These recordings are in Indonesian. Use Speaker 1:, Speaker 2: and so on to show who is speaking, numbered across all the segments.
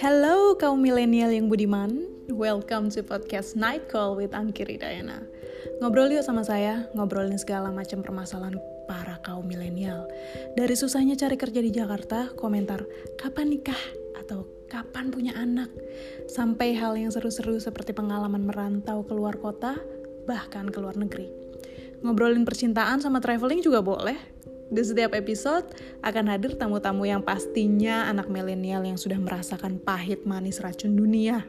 Speaker 1: Hello kaum milenial yang budiman, welcome to podcast Night Call with Angkiri Dayana. Ngobrol yuk sama saya, ngobrolin segala macam permasalahan para kaum milenial. Dari susahnya cari kerja di Jakarta, komentar kapan nikah atau kapan punya anak, sampai hal yang seru-seru seperti pengalaman merantau keluar kota, bahkan ke luar negeri. Ngobrolin percintaan sama traveling juga boleh, di setiap episode akan hadir tamu-tamu yang pastinya anak milenial yang sudah merasakan pahit manis racun dunia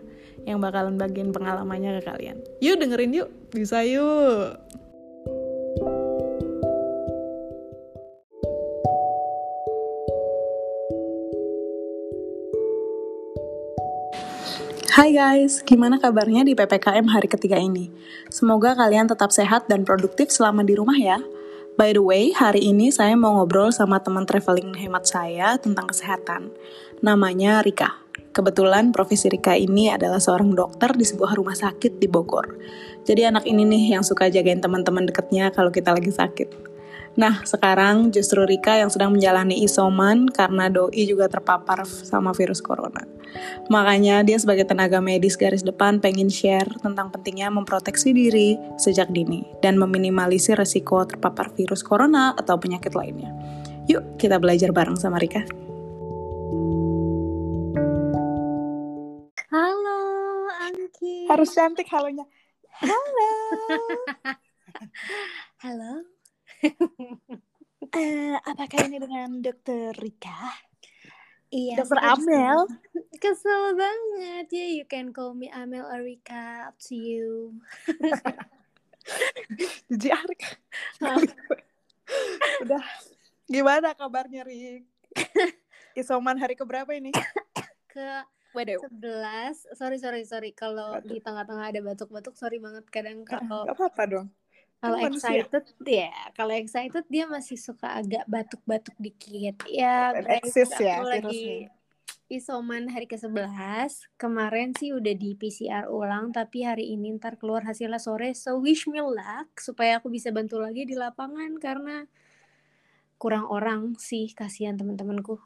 Speaker 1: yang bakalan bagian pengalamannya ke kalian. Yuk dengerin yuk, bisa yuk. Hai guys, gimana kabarnya di PPKM hari ketiga ini? Semoga kalian tetap sehat dan produktif selama di rumah ya. By the way, hari ini saya mau ngobrol sama teman traveling hemat saya tentang kesehatan. Namanya Rika. Kebetulan profesi Rika ini adalah seorang dokter di sebuah rumah sakit di Bogor. Jadi anak ini nih yang suka jagain teman-teman deketnya kalau kita lagi sakit. Nah, sekarang justru Rika yang sedang menjalani isoman karena doi juga terpapar sama virus corona. Makanya dia sebagai tenaga medis garis depan pengen share tentang pentingnya memproteksi diri sejak dini dan meminimalisir resiko terpapar virus corona atau penyakit lainnya. Yuk, kita belajar bareng sama Rika.
Speaker 2: Halo, Angki.
Speaker 1: Harus cantik halonya. Halo.
Speaker 2: Halo.
Speaker 1: Uh, apakah ini dengan Dokter Rika?
Speaker 2: Iya.
Speaker 1: Dokter Amel.
Speaker 2: Kesel banget ya. You can call me Amel or Rika. Up to you.
Speaker 1: Jiji Arik. Udah. Gimana kabarnya Rik? Isoman hari keberapa ini?
Speaker 2: Ke
Speaker 1: Waduh.
Speaker 2: 11. Sorry, sorry, sorry. Kalau di tengah-tengah ada batuk-batuk, sorry banget. Kadang kalau
Speaker 1: Gak apa-apa dong.
Speaker 2: Kalau
Speaker 1: manusia.
Speaker 2: excited ya, kalau excited dia masih suka agak batuk-batuk dikit. Ya, guys,
Speaker 1: eksis ya
Speaker 2: aku lagi
Speaker 1: virusnya.
Speaker 2: isoman hari ke-11. Kemarin sih udah di PCR ulang, tapi hari ini ntar keluar hasilnya sore. So wish me luck supaya aku bisa bantu lagi di lapangan karena kurang orang sih, kasihan teman-temanku.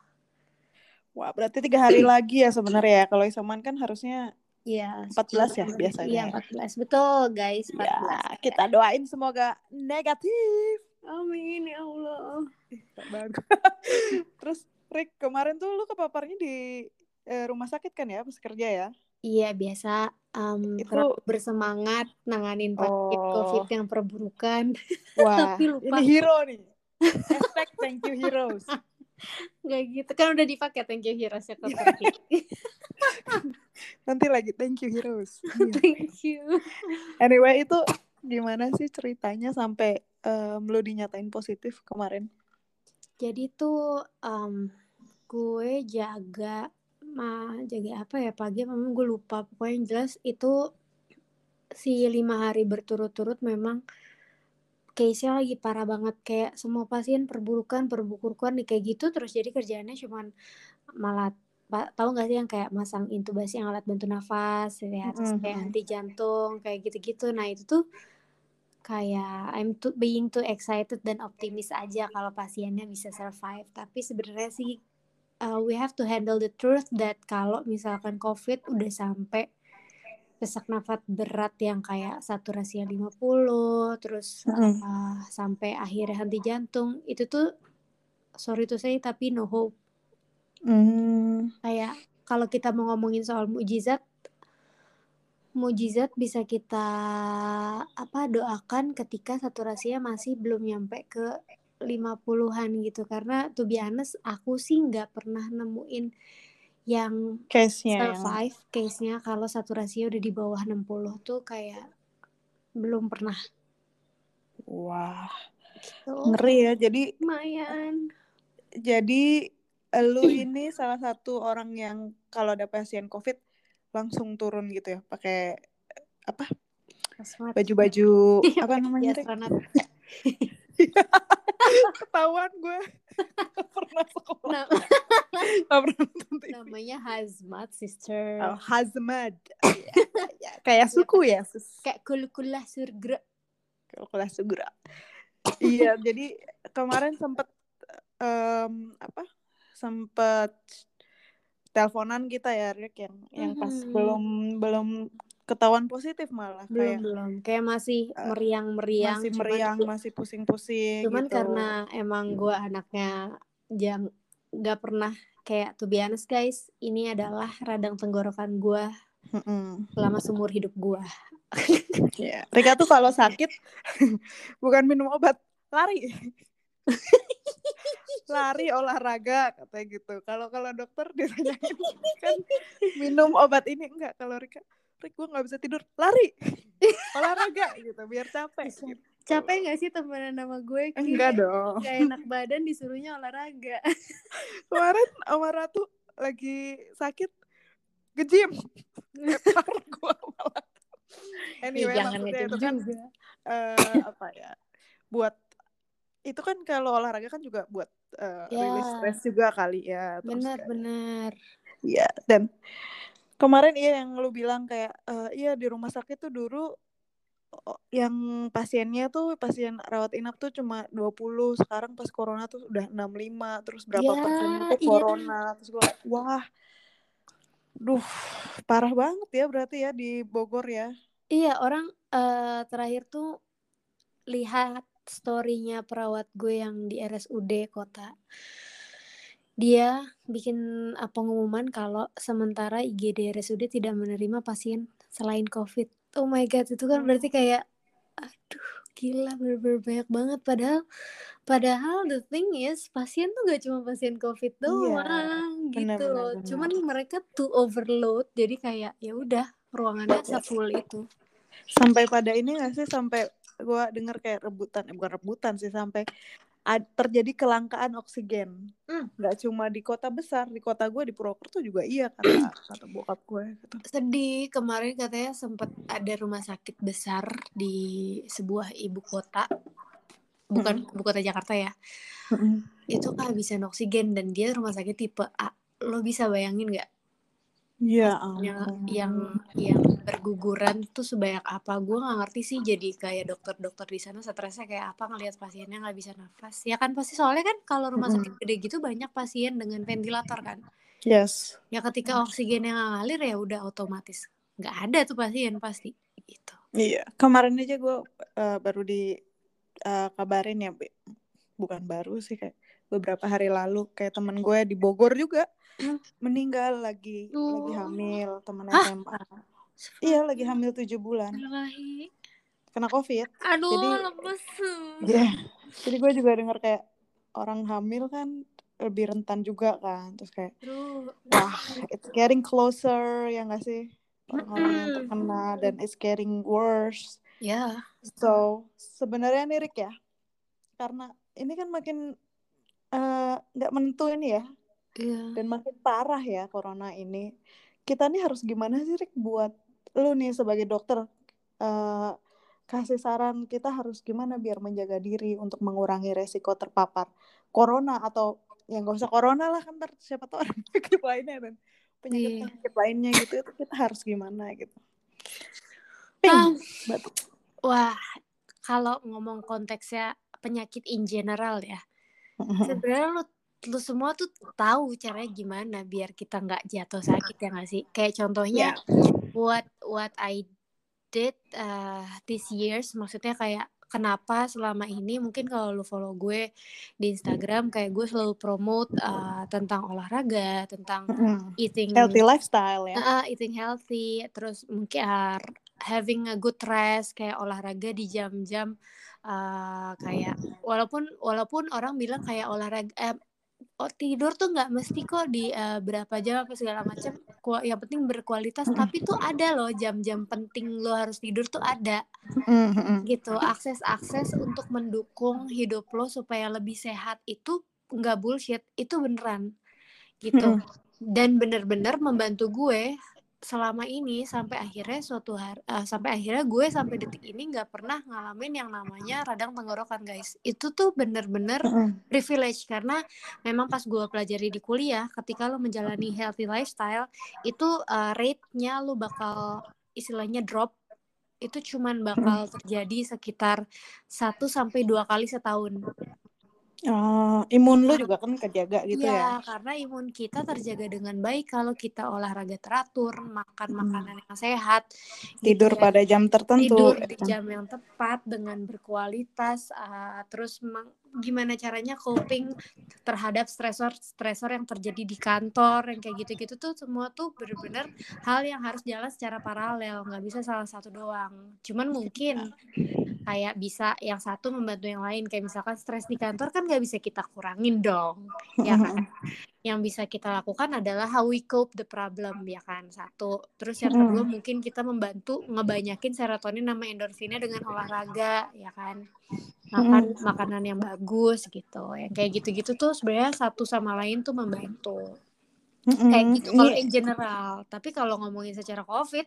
Speaker 1: Wah, berarti tiga hari lagi ya sebenarnya ya. Kalau isoman kan harusnya
Speaker 2: Iya,
Speaker 1: 14 ya
Speaker 2: 10.
Speaker 1: biasanya
Speaker 2: Iya,
Speaker 1: ya.
Speaker 2: 14. Betul, guys, 14.
Speaker 1: ya. Kita doain semoga negatif.
Speaker 2: Amin ya Allah.
Speaker 1: Terus Rik, kemarin tuh lu kepaparnya di eh, rumah sakit kan ya pas kerja ya?
Speaker 2: Iya, biasa um,
Speaker 1: Itu-
Speaker 2: bersemangat nanganin pasien
Speaker 1: Oh.
Speaker 2: COVID yang perburukan.
Speaker 1: Wah,
Speaker 2: Tapi lupa.
Speaker 1: ini hero nih. Hashtag thank you heroes.
Speaker 2: Nggak gitu. Kan udah dipakai thank you heroes ya Kak
Speaker 1: Nanti lagi thank you heroes. Iya.
Speaker 2: Thank you.
Speaker 1: Anyway, itu gimana sih ceritanya sampai em, lu dinyatain positif kemarin?
Speaker 2: Jadi tuh um, gue jaga ma jaga apa ya pagi memang gue lupa pokoknya yang jelas itu si lima hari berturut-turut memang case-nya lagi parah banget kayak semua pasien perburukan perburukan nih kayak gitu terus jadi kerjaannya cuman malah tahu nggak sih yang kayak masang intubasi yang alat bantu nafas ya terus kayak
Speaker 1: Mhm.
Speaker 2: anti jantung kayak gitu-gitu nah itu tuh kayak I'm too, being too excited dan optimis aja kalau pasiennya bisa survive. Tapi sebenarnya sih uh, we have to handle the truth that kalau misalkan COVID udah sampai sesak nafas berat yang kayak saturasinya 50 terus
Speaker 1: Mm-mm.
Speaker 2: uh, sampai akhirnya henti jantung itu tuh sorry to say tapi no hope.
Speaker 1: Hmm,
Speaker 2: kayak kalau kita mau ngomongin soal mujizat mujizat bisa kita apa doakan ketika saturasinya masih belum nyampe ke 50-an gitu. Karena to be honest aku sih nggak pernah nemuin yang
Speaker 1: case-nya yang
Speaker 2: survive case-nya kalau saturasinya udah di bawah 60 tuh kayak belum pernah
Speaker 1: wah
Speaker 2: gitu.
Speaker 1: ngeri ya. Jadi
Speaker 2: lumayan
Speaker 1: jadi lu ini salah satu orang yang kalau ada pasien COVID langsung turun gitu ya, pakai apa baju-baju
Speaker 2: Iya,
Speaker 1: apa namanya?
Speaker 2: Astronot.
Speaker 1: Ketahuan gue pernah sekolah,
Speaker 2: Nah,
Speaker 1: pernah nonton TV.
Speaker 2: namanya hazmat sister
Speaker 1: Oh, hazmat. Iya. Kayak suku ya, sus.
Speaker 2: kayak kul-kulah surga
Speaker 1: Kalau kelas segera. iya, jadi kemarin sempet em, apa? Sempet teleponan kita ya Rick yang yang pas
Speaker 2: Mhm.
Speaker 1: belum belum ketahuan positif malah
Speaker 2: belum
Speaker 1: kayak
Speaker 2: belum kayak masih
Speaker 1: eh,
Speaker 2: meriang-meriang
Speaker 1: masih
Speaker 2: cuman
Speaker 1: meriang masih pusing-pusing
Speaker 2: cuman
Speaker 1: gitu
Speaker 2: karena emang gue anaknya jam nggak pernah kayak to be honest guys ini adalah radang tenggorokan gue
Speaker 1: Mm-mm.
Speaker 2: selama seumur hidup gue
Speaker 1: Ya, Rika tuh kalau sakit bukan minum obat, lari. lari olahraga katanya gitu. Kalau kalau dokter ditanyain kan minum obat ini enggak kalau Rika Rik gue nggak bisa tidur lari olahraga gitu biar capek gitu.
Speaker 2: Capek gak sih temenan sama gue?
Speaker 1: Enggak dong.
Speaker 2: Gak enak badan disuruhnya olahraga.
Speaker 1: Kemarin sama Ratu lagi sakit ngejim lepar gue malah anyway
Speaker 2: jangan
Speaker 1: maksudnya itu kan
Speaker 2: juga.
Speaker 1: eh, apa ya buat itu kan kalau olahraga kan juga buat eh,
Speaker 2: Ya.
Speaker 1: rilis stres juga kali ya kayak-
Speaker 2: bener
Speaker 1: Iya dan kemarin iya yang lu bilang kayak eh, iya di rumah sakit tuh dulu yang pasiennya tuh pasien rawat inap tuh cuma 20 sekarang pas corona tuh udah 65 terus berapa
Speaker 2: Ya,
Speaker 1: persennya tuh
Speaker 2: iya.
Speaker 1: corona terus kayak, wah duh parah banget ya berarti ya di Bogor ya
Speaker 2: Iya, orang eh, terakhir tuh lihat story-nya perawat gue yang di RSUD kota. Dia bikin uh, pengumuman kalau sementara IGD RSUD tidak menerima pasien selain COVID. Oh my god, itu kan berarti kayak aduh, gila bener-bener banyak banget padahal padahal the thing is pasien tuh gak cuma pasien COVID doang gitu
Speaker 1: benar,
Speaker 2: loh.
Speaker 1: benar,
Speaker 2: Cuman mereka tuh overload jadi kayak ya udah ruangannya sefull itu.
Speaker 1: sampai pada ini gak sih sampai gue denger kayak rebutan eh, bukan rebutan sih sampai terjadi kelangkaan oksigen.
Speaker 2: Hmm.
Speaker 1: nggak cuma di kota besar di kota gue di Purwokerto juga iya kata kata bokap gue gitu.
Speaker 2: sedih kemarin katanya sempat ada rumah sakit besar di sebuah ibu kota. Bukan ibu kota Jakarta ya. Itu kehabisan oksigen dan dia rumah sakit tipe A. Lo bisa bayangin nggak
Speaker 1: Iya
Speaker 2: yang
Speaker 1: ampun.
Speaker 2: yang yang berguguran tuh sebanyak apa gue nggak ngerti sih. Jadi kayak dokter-dokter di sana stresnya kayak apa ngelihat pasiennya nggak bisa nafas. Ya kan pasti soalnya kan kalau rumah sakit gede gitu banyak pasien dengan ventilator kan.
Speaker 1: Yes.
Speaker 2: Ya ketika oksigennya nggak ngalir ya udah otomatis nggak ada tuh pasien pasti gitu.
Speaker 1: Iya kemarin aja gue eh, baru di eh, kabarin ya bukan baru sih kayak beberapa hari lalu kayak temen gue di Bogor juga. Meninggal lagi lagi
Speaker 2: Oh.
Speaker 1: hamil temen
Speaker 2: Hah?
Speaker 1: SMA iya lagi hamil tujuh bulan kena covid
Speaker 2: Aduh,
Speaker 1: Jadi-
Speaker 2: lemes.
Speaker 1: Iya. Jadi gue juga denger kayak orang hamil kan lebih rentan juga kan. Terus kayak
Speaker 2: Aduh.
Speaker 1: wah it's getting closer ya gak sih? Orang-orang yang terkena dan it's getting worse.
Speaker 2: Ya.
Speaker 1: So sebenarnya nih Rick ya, karena ini kan makin eh, nggak menentu ini ya,
Speaker 2: Iya.
Speaker 1: dan makin parah ya corona ini. Kita nih harus gimana sih Rick buat lu nih sebagai dokter eh, kasih saran kita harus gimana biar menjaga diri untuk mengurangi resiko terpapar corona atau yang gak usah corona lah kan ntar siapa tahu ada penyakit lainnya dan penyakit
Speaker 2: Iya.
Speaker 1: penyakit lainnya gitu itu kita harus gimana gitu. Ping.
Speaker 2: Wah, kalau ngomong konteksnya penyakit in general ya, sebenarnya lu lu semua tuh tahu caranya gimana biar kita nggak jatuh sakit ya nggak sih? Kayak contohnya what what I did uh, this years, maksudnya kayak kenapa selama ini mungkin kalau lu follow gue di Instagram kayak gue selalu promote uh, tentang olahraga, tentang eating
Speaker 1: healthy lifestyle ya.
Speaker 2: Ah, eating healthy, terus mungkin ah, having a good rest, kayak olahraga di jam-jam ah, kayak walaupun walaupun orang bilang kayak olahraga eh, oh, tidur tuh nggak mesti kok di eh, berapa jam apa segala macam. Yang penting berkualitas, tapi tuh ada loh jam-jam penting lo harus tidur tuh ada
Speaker 1: Mm-mm.
Speaker 2: gitu. Akses-akses untuk mendukung hidup lo supaya lebih sehat itu nggak bullshit, itu beneran gitu dan bener-bener membantu gue selama ini sampai akhirnya suatu hari eh, sampai akhirnya gue sampai detik ini nggak pernah ngalamin yang namanya radang tenggorokan guys. Itu tuh bener-bener privilege karena memang pas gue pelajari di kuliah ketika lo menjalani healthy lifestyle itu eh, rate-nya lo bakal istilahnya drop. Itu cuman bakal terjadi sekitar 1 sampai dua kali setahun
Speaker 1: Oh imun lu juga kan kejaga gitu ya.
Speaker 2: Iya, karena imun kita terjaga dengan baik kalau kita olahraga teratur, makan
Speaker 1: Hmm.
Speaker 2: makanan yang sehat,
Speaker 1: Tidur
Speaker 2: gitu ya.
Speaker 1: pada jam tertentu.
Speaker 2: tidur di
Speaker 1: gitu.
Speaker 2: jam yang tepat dengan berkualitas uh, terus meng- gimana caranya coping terhadap stresor-stresor yang terjadi di kantor yang kayak gitu-gitu tuh semua tuh bener-bener hal yang harus jalan secara paralel nggak bisa salah satu doang. Cuman mungkin kayak bisa yang satu membantu yang lain kayak misalkan stres di kantor kan nggak bisa kita kurangin dong ya kan yang bisa kita lakukan adalah how we cope the problem ya kan satu. Terus yang kedua
Speaker 1: Mm.
Speaker 2: mungkin kita membantu ngebanyakin serotonin sama endorfinnya dengan olahraga ya kan. Makan makanan yang bagus gitu yang kayak gitu-gitu tuh sebenarnya satu sama lain tuh membantu. Kayak gitu kalau
Speaker 1: Ini-
Speaker 2: in general. Tapi kalau ngomongin secara covid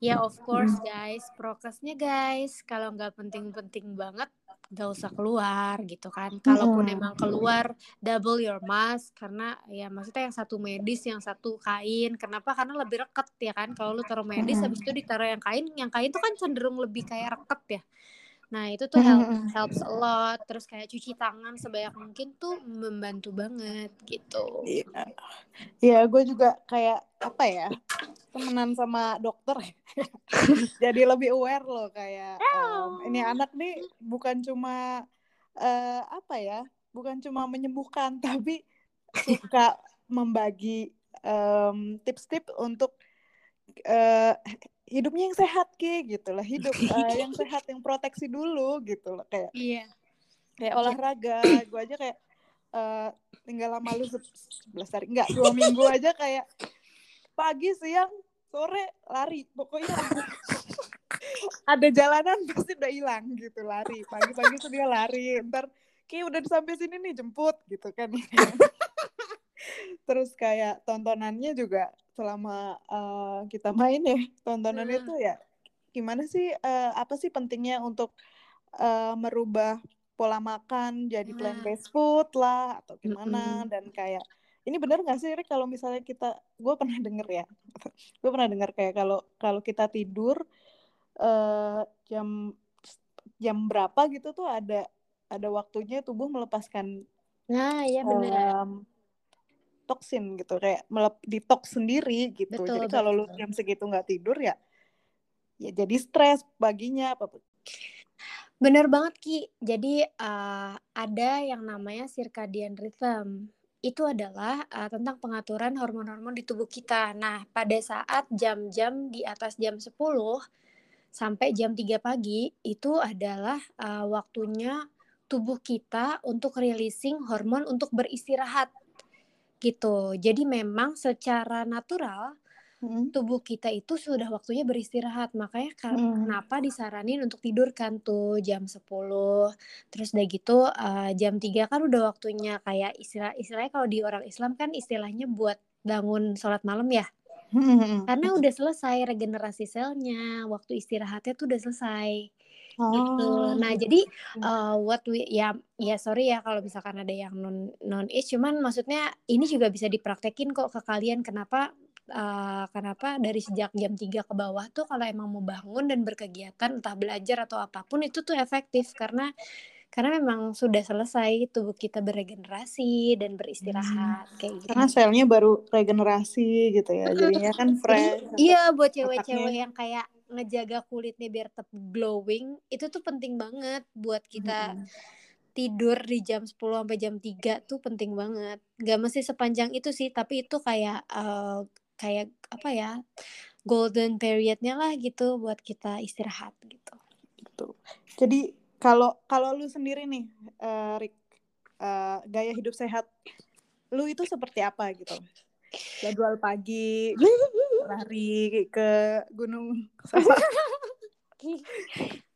Speaker 2: ya of course guys prokesnya guys kalau nggak penting-penting banget gak usah keluar gitu kan. Kalaupun
Speaker 1: Mm-mm.
Speaker 2: emang keluar double your mask karena ya maksudnya yang satu medis yang satu kain. Kenapa? Karena lebih reket ya kan. Kalau lu taruh medis
Speaker 1: Mm-mm.
Speaker 2: habis itu ditaruh yang kain. Yang kain tuh kan cenderung lebih kayak reket ya nah itu tuh help,
Speaker 1: Mm-mm.
Speaker 2: helps a lot. Terus kayak cuci tangan sebanyak mungkin tuh membantu banget gitu.
Speaker 1: Iya, Iya, gue juga kayak apa ya temenan sama dokter, jadi lebih aware loh kayak em, ini anak nih bukan cuma eh, apa ya, bukan cuma menyembuhkan, tapi suka membagi em, tips-tips untuk eh, hidupnya yang sehat ki gitu lah, hidup eh, yang sehat yang proteksi dulu gitu loh. Kayak
Speaker 2: iya.
Speaker 1: kayak olahraga gue aja kayak eh, tinggal lama lu se- sebelas hari. Enggak dua minggu aja kayak pagi siang sore lari. Pokoknya ada jalanan pasti udah hilang gitu lari. Pagi-pagi tuh dia lari. Ntar kayak udah sampai sini nih jemput gitu kan. Terus kayak tontonannya juga selama eh, kita main ya tontonannya
Speaker 2: Hmm.
Speaker 1: tuh ya gimana sih eh, apa sih pentingnya untuk eh, merubah pola makan jadi
Speaker 2: Hmm.
Speaker 1: plant based food lah atau gimana
Speaker 2: Mm-mm.
Speaker 1: dan kayak ini benar nggak sih Rick kalau misalnya kita gue pernah denger ya gue pernah dengar kayak kalau kalau kita tidur eh, jam jam berapa gitu tuh ada ada waktunya tubuh melepaskan
Speaker 2: nah iya benar
Speaker 1: em, toksin gitu kayak melep detox sendiri gitu
Speaker 2: Betul,
Speaker 1: jadi kalau lu
Speaker 2: betul.
Speaker 1: jam segitu nggak tidur ya ya jadi stres paginya apa
Speaker 2: Bener banget Ki. Jadi uh, ada yang namanya circadian rhythm. Itu adalah uh, tentang pengaturan hormon-hormon di tubuh kita. Nah, pada saat jam-jam di atas jam 10 sampai jam 3 pagi itu adalah uh, waktunya tubuh kita untuk releasing hormon untuk beristirahat. Gitu. Jadi memang secara natural
Speaker 1: Mm.
Speaker 2: tubuh kita itu sudah waktunya beristirahat. Makanya ka-
Speaker 1: Mm.
Speaker 2: kenapa disaranin untuk tidur kan tuh jam 10. Terus udah gitu eh, jam 3 kan udah waktunya kayak istilah istilahnya kalau di orang Islam kan istilahnya buat bangun sholat malam ya.
Speaker 1: Mm.
Speaker 2: Karena udah selesai regenerasi selnya, waktu istirahatnya tuh udah selesai gitu.
Speaker 1: Oh,
Speaker 2: Nah, jadi uh, what we ya ya sorry ya kalau misalkan ada yang non non is cuman maksudnya ini juga bisa dipraktekin kok ke kalian kenapa uh, kenapa dari sejak jam 3 ke bawah tuh kalau emang mau bangun dan berkegiatan entah belajar atau apa pun itu tuh efektif. Karena karena memang sudah selesai tubuh kita beregenerasi dan beristirahat kayak gitu.
Speaker 1: karena selnya baru regenerasi gitu ya jadinya kan fresh
Speaker 2: iya buat cewek-cewek yang kayak ngejaga kulitnya biar tetap glowing itu tuh penting banget buat kita
Speaker 1: Mm.
Speaker 2: tidur di jam 10 sampai jam 3 tuh penting banget. Gak mesti sepanjang itu sih, tapi itu kayak eh, kayak apa ya? golden periodnya lah gitu buat kita istirahat gitu.
Speaker 1: gitu jadi kalau kalau lu sendiri nih eh, Rick eh, gaya hidup sehat lu itu seperti apa gitu jadwal pagi lari ke gunung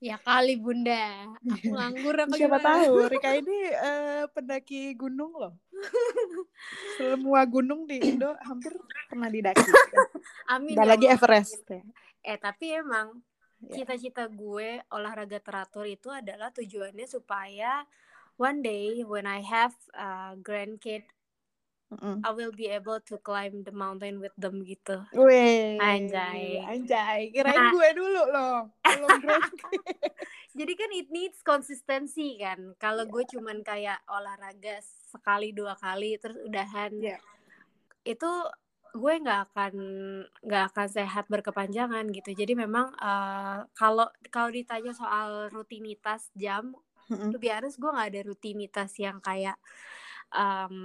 Speaker 2: Ya kali Bunda, aku nganggur apa
Speaker 1: siapa
Speaker 2: gimana?
Speaker 1: tahu Rika ini eh, pendaki gunung loh semua gunung di Indo hampir pernah didaki
Speaker 2: Amin.
Speaker 1: Nggak
Speaker 2: ya
Speaker 1: lagi
Speaker 2: Allah.
Speaker 1: Everest ya.
Speaker 2: Eh tapi emang
Speaker 1: Ya.
Speaker 2: cita-cita gue olahraga teratur itu adalah tujuannya supaya one day when I have a grandkid
Speaker 1: Mm-mm.
Speaker 2: I will be able to climb the mountain with them gitu.
Speaker 1: Weh,
Speaker 2: Anjay.
Speaker 1: anjay. Kirain
Speaker 2: Nah.
Speaker 1: gue dulu loh.
Speaker 2: Jadi kan it needs konsistensi kan. Kalau gue cuman kayak olahraga sekali dua kali terus udahan,
Speaker 1: Iya.
Speaker 2: itu gue nggak akan nggak akan sehat berkepanjangan gitu. Jadi memang eh, kalau kalau ditanya soal rutinitas jam,
Speaker 1: Mm-mm.
Speaker 2: to be honest gue nggak ada rutinitas yang kayak em,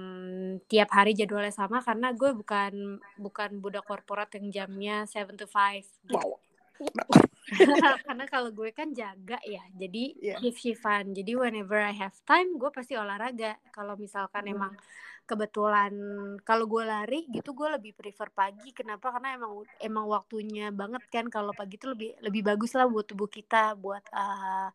Speaker 2: tiap hari jadwalnya sama karena gue bukan bukan budak korporat yang jamnya 7 to 5 gitu.
Speaker 1: Wow.
Speaker 2: karena kalau gue kan jaga ya jadi
Speaker 1: Iya.
Speaker 2: shift shiftan jadi whenever I have time gue pasti olahraga kalau misalkan
Speaker 1: Hmm.
Speaker 2: emang kebetulan kalau gue lari gitu gue lebih prefer pagi kenapa karena emang emang waktunya banget kan kalau pagi itu lebih lebih bagus lah buat tubuh kita buat uh,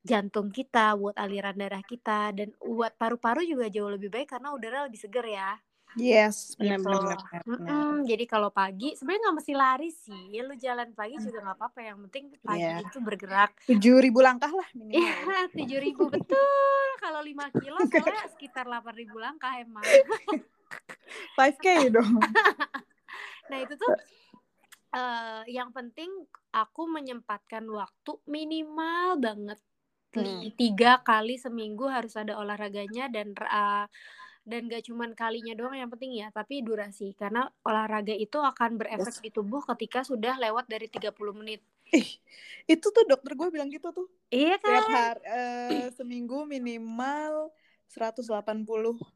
Speaker 2: jantung kita buat aliran darah kita dan buat paru-paru juga jauh lebih baik karena udara lebih seger ya
Speaker 1: Yes,
Speaker 2: gitu.
Speaker 1: benar-benar. benar, benar.
Speaker 2: Mm-mm, jadi kalau pagi sebenarnya nggak mesti lari sih, lu jalan pagi juga nggak apa-apa. Yang penting pagi
Speaker 1: Iya.
Speaker 2: itu bergerak.
Speaker 1: Tujuh ribu langkah lah minimal.
Speaker 2: Iya, tujuh ribu betul. Kalau 5 kilo soalnya sekitar 8 ribu langkah emang.
Speaker 1: 5K dong.
Speaker 2: Nah itu tuh eh yang penting aku menyempatkan waktu minimal banget
Speaker 1: Hmm.
Speaker 2: tiga kali seminggu harus ada olahraganya dan eh, dan gak cuman kalinya doang yang penting ya tapi durasi karena olahraga itu akan berefek
Speaker 1: Yes.
Speaker 2: di tubuh ketika sudah lewat dari 30 menit
Speaker 1: Ih, itu tuh dokter gue bilang gitu tuh.
Speaker 2: iya kan
Speaker 1: hari eh, seminggu minimal 180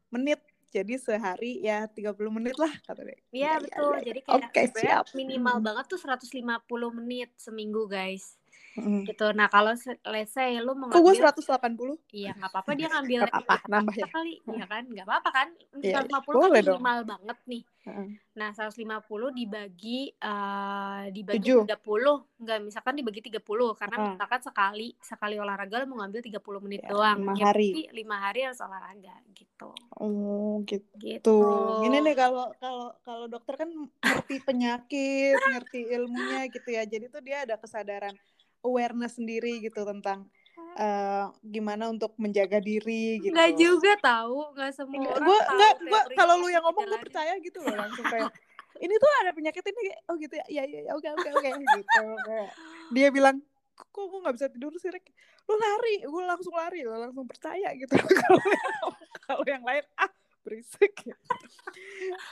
Speaker 1: menit. Jadi sehari ya 30 menit lah kata dia.
Speaker 2: iya
Speaker 1: Ya,
Speaker 2: betul
Speaker 1: ya, ya.
Speaker 2: jadi kayak sebenarnya
Speaker 1: siap.
Speaker 2: minimal
Speaker 1: Hmm.
Speaker 2: banget tuh 150 menit seminggu guys
Speaker 1: Mm.
Speaker 2: gitu nah kalau let's say lu mau
Speaker 1: Kok gue
Speaker 2: ngambil
Speaker 1: 180?
Speaker 2: Iya nggak apa-apa dia ngambil
Speaker 1: Gak apa-apa,
Speaker 2: dari
Speaker 1: nambah ya.
Speaker 2: kali, iya kan? Nggak apa-apa kan?
Speaker 1: Iya,
Speaker 2: 150 kan
Speaker 1: boleh dong.
Speaker 2: minimal banget nih.
Speaker 1: Heeh.
Speaker 2: Nah 150 dibagi eh dibagi
Speaker 1: Tujuh.
Speaker 2: 30 nggak misalkan dibagi 30 karena
Speaker 1: Heeh.
Speaker 2: misalkan sekali sekali olahraga lu mau ngambil 30 menit
Speaker 1: Ya,
Speaker 2: doang.
Speaker 1: lima
Speaker 2: Ya,
Speaker 1: hari.
Speaker 2: lima hari harus olahraga gitu.
Speaker 1: Oh gitu.
Speaker 2: Gitu.
Speaker 1: Ini nih kalau kalau kalau dokter kan ngerti penyakit, ngerti ilmunya gitu ya. Jadi tuh dia ada kesadaran awareness sendiri gitu tentang eh, gimana untuk menjaga diri gitu.
Speaker 2: Nggak juga tahu, nggak semua orang
Speaker 1: Gue
Speaker 2: tahu
Speaker 1: enggak gua kalau lu yang ngomong gue percaya gitu loh langsung kayak ini tuh ada penyakit ini oh gitu ya iya iya iya, oke oke oke gitu kayak. Dia bilang kok gue nggak bisa tidur sih Rick? Lu lari gue langsung lari lo langsung percaya gitu kalau yang- kalau yang lain ah berisik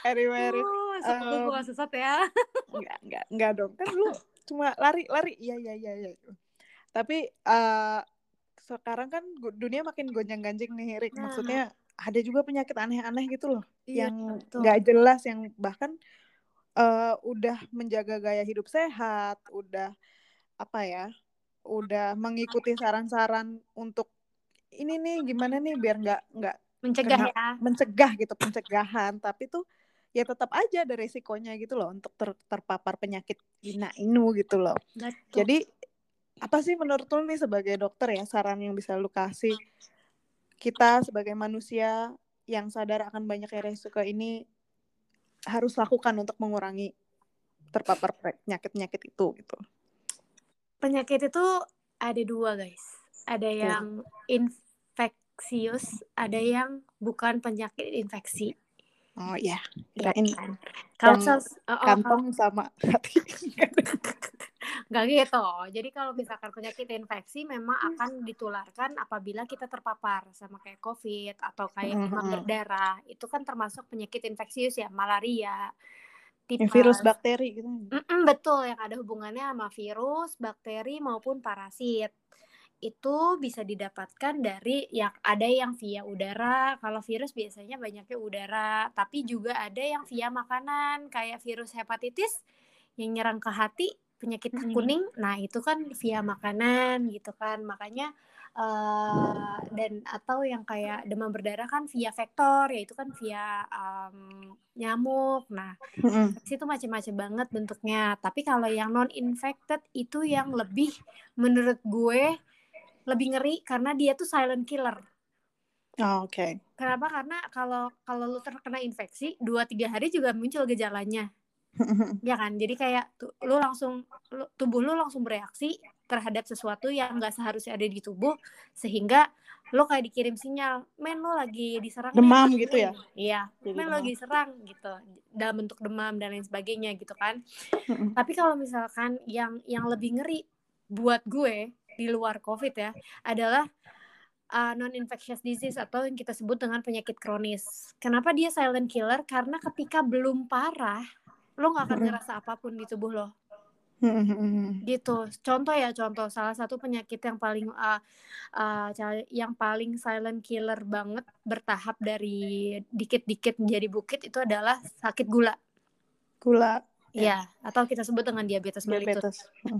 Speaker 1: anyway Rick,
Speaker 2: Oh,
Speaker 1: em,
Speaker 2: gue gak sesat ya.
Speaker 1: enggak enggak enggak dong. Kan lu cuma lari lari. Iya iya iya iya. Tapi eh sekarang kan dunia makin gonjang-ganjing nih Rick
Speaker 2: Nah.
Speaker 1: maksudnya ada juga penyakit aneh-aneh gitu loh
Speaker 2: Iya,
Speaker 1: yang nggak jelas yang bahkan eh, udah menjaga gaya hidup sehat udah apa ya udah mengikuti saran-saran untuk ini nih gimana nih biar nggak nggak
Speaker 2: Mencegah
Speaker 1: kena-
Speaker 2: ya.
Speaker 1: mencegah gitu pencegahan. Tapi tuh ya tetap aja ada resikonya gitu loh untuk ter- terpapar penyakit ina inu gitu loh.
Speaker 2: Betul.
Speaker 1: jadi apa sih menurut lu nih sebagai dokter ya saran yang bisa lu kasih? Kita sebagai manusia yang sadar akan banyaknya resiko ini harus lakukan untuk mengurangi terpapar penyakit-penyakit itu gitu.
Speaker 2: penyakit itu ada dua guys. Ada yang infeksius ada yang bukan penyakit infeksi
Speaker 1: Oh
Speaker 2: ya
Speaker 1: kirain
Speaker 2: kan. Kalau
Speaker 1: yang
Speaker 2: ses- oh, oh,
Speaker 1: sama hati.
Speaker 2: nggak gitu. Jadi kalau misalkan penyakit infeksi memang akan ditularkan apabila kita terpapar sama kayak covid atau kayak demam berdarah. Itu kan termasuk penyakit infeksius ya malaria tipes.
Speaker 1: virus bakteri gitu.
Speaker 2: Mm-mm, betul. Yang ada hubungannya sama virus, bakteri maupun parasit. Itu bisa didapatkan dari yang ada yang via udara. Kalau virus biasanya banyaknya udara, tapi juga ada yang via makanan kayak virus hepatitis yang nyerang ke hati, penyakit
Speaker 1: Hmm.
Speaker 2: kuning. Nah, itu kan via makanan gitu kan. Makanya eh dan atau yang kayak demam berdarah kan via vektor, yaitu kan via em, nyamuk. Nah, infeksi itu macam-macam banget bentuknya. Tapi kalau yang non infected itu yang lebih menurut gue lebih ngeri karena dia tuh silent killer.
Speaker 1: Oh, Oke.
Speaker 2: Kenapa? Karena kalau kalau lu terkena infeksi 2 3 hari juga muncul gejalanya. ya kan jadi kayak tuh, lu langsung lu, tubuh lu langsung bereaksi terhadap sesuatu yang nggak seharusnya ada di tubuh sehingga lo kayak dikirim sinyal men lo lagi diserang
Speaker 1: demam nih, gitu ya
Speaker 2: iya men lo lagi diserang gitu dalam bentuk demam dan lain sebagainya gitu kan tapi kalau misalkan yang yang lebih ngeri buat gue di luar covid ya adalah uh, non infectious disease atau yang kita sebut dengan penyakit kronis. Kenapa dia silent killer? Karena ketika belum parah lo nggak akan ngerasa apa pun di tubuh lo. Gitu. Contoh ya contoh. Salah satu penyakit yang paling uh, uh, yang paling silent killer banget bertahap dari dikit-dikit menjadi bukit itu adalah sakit gula.
Speaker 1: Gula
Speaker 2: ya, ya. atau kita sebut dengan diabetes mellitus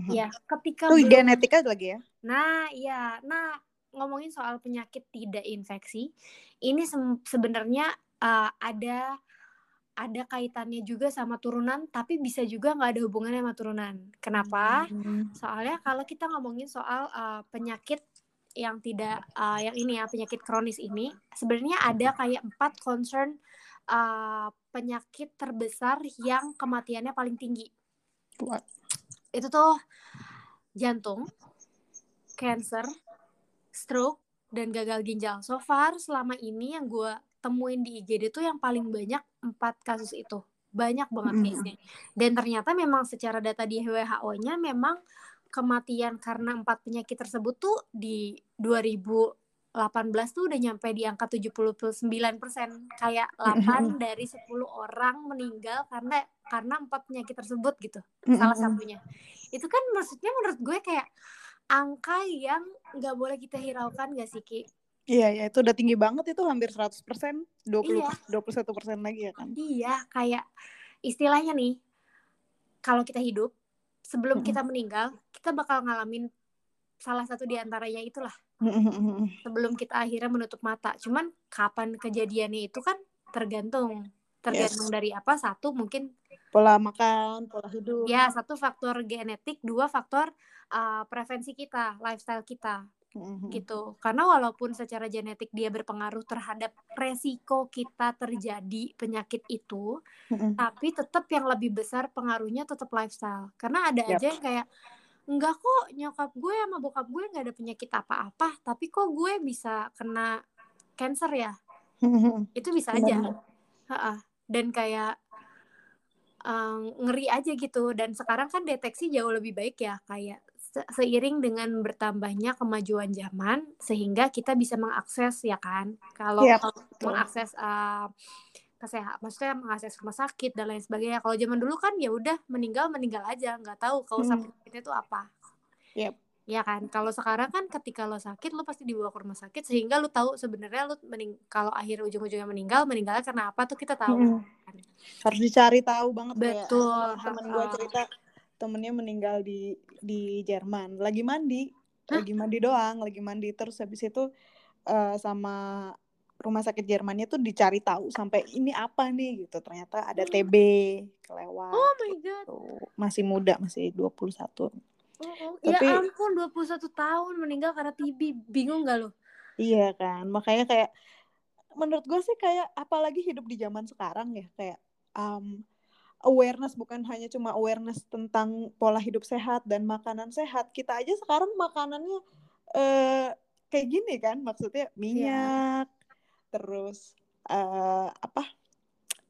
Speaker 2: ya ketika
Speaker 1: itu genetika lagi ya
Speaker 2: nah ya nah ngomongin soal penyakit tidak infeksi ini se sebenarnya uh, ada ada kaitannya juga sama turunan, tapi bisa juga nggak ada hubungannya sama turunan. Kenapa? Hmm. Soalnya kalau kita ngomongin soal uh, penyakit yang tidak uh, yang ini ya penyakit kronis ini, sebenarnya ada kayak empat concern uh, penyakit terbesar yang kematiannya paling tinggi.
Speaker 1: What?
Speaker 2: Itu tuh jantung, cancer, stroke, dan gagal ginjal. So far selama ini yang gue temuin di IGD tuh yang paling banyak empat kasus itu banyak banget mm. case-nya dan ternyata memang secara data di WHO-nya memang kematian karena empat penyakit tersebut tuh di 2018 tuh udah nyampe di angka 79 persen kayak 8 dari 10 orang meninggal karena karena empat penyakit tersebut gitu salah satunya itu kan maksudnya menurut gue kayak angka yang nggak boleh kita hiraukan gak sih Ki
Speaker 1: Iya, ya itu udah tinggi banget itu hampir 100%, 20 iya. 21% lagi ya kan.
Speaker 2: Iya, kayak istilahnya nih kalau kita hidup sebelum mm -hmm. kita meninggal, kita bakal ngalamin salah satu di antaranya itulah. Mm -hmm. Sebelum kita akhirnya menutup mata. Cuman kapan kejadiannya itu kan tergantung. Tergantung yes. dari apa? Satu mungkin
Speaker 1: pola makan, pola hidup.
Speaker 2: Ya, satu faktor genetik, dua faktor uh, prevensi kita, lifestyle kita hmm gitu karena walaupun secara genetik dia berpengaruh terhadap resiko kita terjadi penyakit itu mm-hmm. tapi tetap yang lebih besar pengaruhnya tetap lifestyle karena ada yep. aja yang kayak enggak kok nyokap gue sama bokap gue nggak ada penyakit apa-apa tapi kok gue bisa kena cancer ya? Itu bisa aja. Ha-ha. dan kayak um, ngeri aja gitu. Dan sekarang kan deteksi jauh lebih baik ya kayak seiring dengan bertambahnya kemajuan zaman sehingga kita bisa mengakses ya kan. Kalau yep. mengakses uh, kesehatan maksudnya mengakses rumah sakit dan lain sebagainya. Kalau zaman dulu kan ya udah meninggal meninggal aja nggak tahu kalau hmm. sakitnya itu apa.
Speaker 1: Yep.
Speaker 2: ya kan? Kalau sekarang kan ketika lo sakit lo pasti dibawa ke rumah sakit sehingga lo tahu sebenarnya lo mening kalau akhir ujung-ujungnya meninggal meninggalnya karena apa tuh kita tahu. Hmm.
Speaker 1: harus dicari tahu banget
Speaker 2: betul.
Speaker 1: kayak temen gue cerita temennya meninggal di di Jerman. Lagi mandi. Hah? lagi mandi doang lagi mandi. Terus habis itu uh, sama rumah sakit Jermannya tuh dicari tahu sampai ini apa nih gitu ternyata ada TB kelewat
Speaker 2: oh my god
Speaker 1: gitu. masih muda masih 21 oh, oh.
Speaker 2: Tapi, ya ampun 21 tahun meninggal karena TB bingung gak lo
Speaker 1: iya kan makanya kayak menurut gue sih kayak apalagi hidup di zaman sekarang ya kayak um, awareness bukan hanya cuma awareness tentang pola hidup sehat dan makanan sehat kita aja sekarang makanannya uh, kayak gini kan maksudnya iya. minyak yeah. Terus uh, apa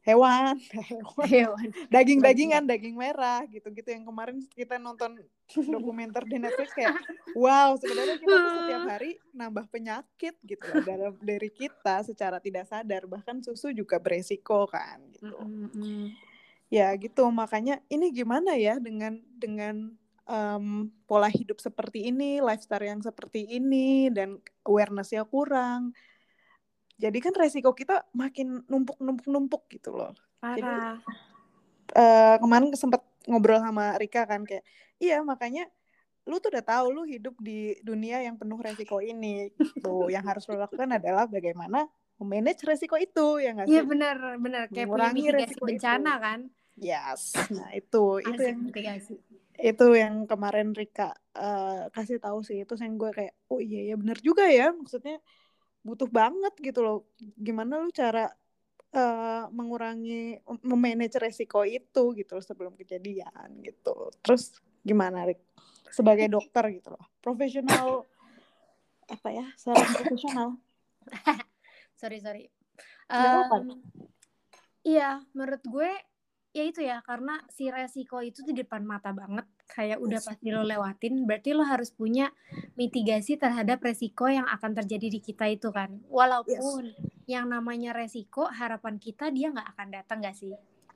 Speaker 1: hewan
Speaker 2: hewan.
Speaker 1: Daging dagingan daging merah gitu gitu yang kemarin kita nonton dokumenter di Netflix kayak wow sebenarnya kita tuh setiap hari nambah penyakit gitu dalam diri kita secara tidak sadar. Bahkan susu juga beresiko kan gitu. Mm -hmm ya gitu. Makanya ini gimana ya dengan dengan um, pola hidup seperti ini lifestyle yang seperti ini dan awarenessnya kurang jadi kan resiko kita makin numpuk numpuk numpuk gitu loh.
Speaker 2: Parah. jadi
Speaker 1: uh, kemarin sempat ngobrol sama Rika kan kayak iya makanya lu tuh udah tahu lu hidup di dunia yang penuh resiko ini. Gitu. Yang harus lo lakukan adalah bagaimana memanage resiko itu ya nggak
Speaker 2: iya, sih? Iya benar benar. Kayak punya mitigasi bencana itu. kan?
Speaker 1: Yes, nah itu itu yang itu yang kemarin Rika uh, kasih tahu sih. Itu yang gue kayak oh iya ya benar juga ya. Maksudnya butuh banget gitu loh gimana lu cara uh, mengurangi memanage resiko itu gitu sebelum kejadian gitu. Terus gimana Rik? Sebagai dokter gitu loh. Profesional apa ya? Seorang profesional.
Speaker 2: sorry, sorry. Um, iya, menurut gue ya itu ya karena si resiko itu di depan mata banget kayak udah pasti lo lewatin berarti lo harus punya mitigasi terhadap resiko yang akan terjadi di kita itu kan. Walaupun yes. yang namanya resiko harapan kita dia nggak akan datang gak sih?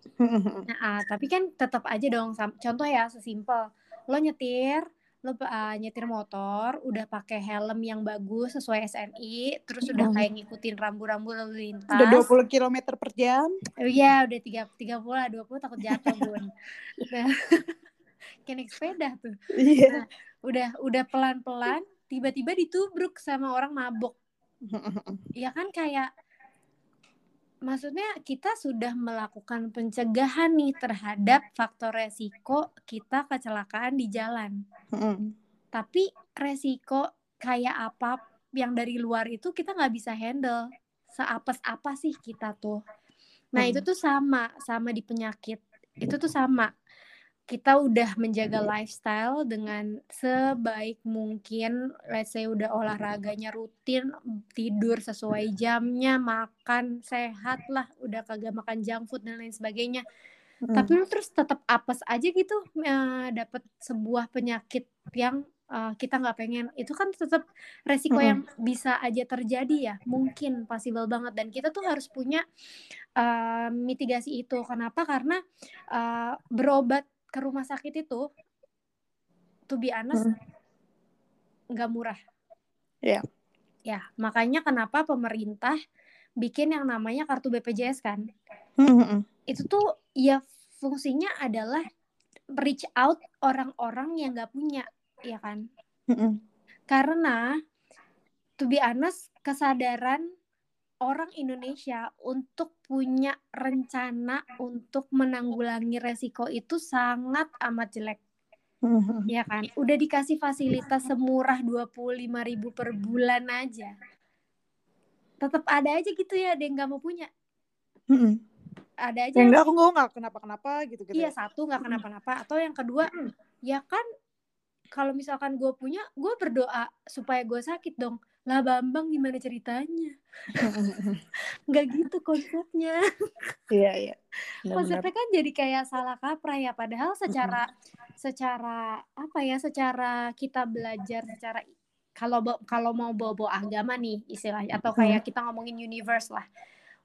Speaker 2: Nah uh, tapi kan tetap aja dong contoh ya sesimpel. Lo nyetir lo uh, nyetir motor udah pakai helm yang bagus sesuai SNI terus udah kayak ngikutin rambu-rambu lalu lintas.
Speaker 1: Udah 20 km per jam?
Speaker 2: Iya udah tiga tiga puluh dua puluh takut jatuh bun. Nah, kayak naik sepeda tuh. Iya. nah, udah udah pelan-pelan tiba-tiba ditubruk sama orang mabok. Ya kan kayak maksudnya kita sudah melakukan pencegahan nih terhadap faktor resiko kita kecelakaan di jalan. Mm. Tapi resiko kayak apa yang dari luar itu kita nggak bisa handle. Seapes apa sih kita tuh? Nah mm. itu tuh sama, sama di penyakit. Itu tuh sama kita udah menjaga lifestyle dengan sebaik mungkin let's say udah olahraganya rutin tidur sesuai jamnya makan sehat lah udah kagak makan junk food dan lain sebagainya. Hmm. tapi lu terus tetap apes aja gitu uh, dapat sebuah penyakit yang uh, kita nggak pengen. Itu kan tetap resiko hmm. yang bisa aja terjadi ya mungkin possible banget. Dan kita tuh harus punya uh, mitigasi itu. Kenapa? Karena uh, berobat ke rumah sakit itu to be honest hmm. nggak hmm. murah.
Speaker 1: Iya. Yeah.
Speaker 2: Ya, makanya kenapa pemerintah bikin yang namanya kartu BPJS kan. Hmm. hmm, hmm. Itu tuh ya fungsinya adalah reach out orang-orang yang nggak punya, ya kan? Hmm. Karena to be honest kesadaran orang Indonesia untuk punya rencana untuk menanggulangi resiko itu sangat amat jelek. Mm-hmm. Ya kan? Udah dikasih fasilitas semurah 25 ribu per bulan aja. Tetap ada aja gitu ya, ada yang nggak mau punya.
Speaker 1: Mm-hmm.
Speaker 2: Ada aja.
Speaker 1: Yang aku nggak kenapa-kenapa gitu gitu.
Speaker 2: Iya, ya. satu nggak kenapa-napa. Atau yang kedua, mm-hmm. ya kan kalau misalkan gue punya, gue berdoa supaya gue sakit dong lah Bambang gimana ceritanya? Nggak gitu konsepnya.
Speaker 1: Iya iya.
Speaker 2: Konsepnya kan jadi kayak salah kaprah ya padahal secara secara apa ya secara kita belajar secara kalau kalau mau bawa-bawa agama nih istilahnya atau kayak kita ngomongin universe lah.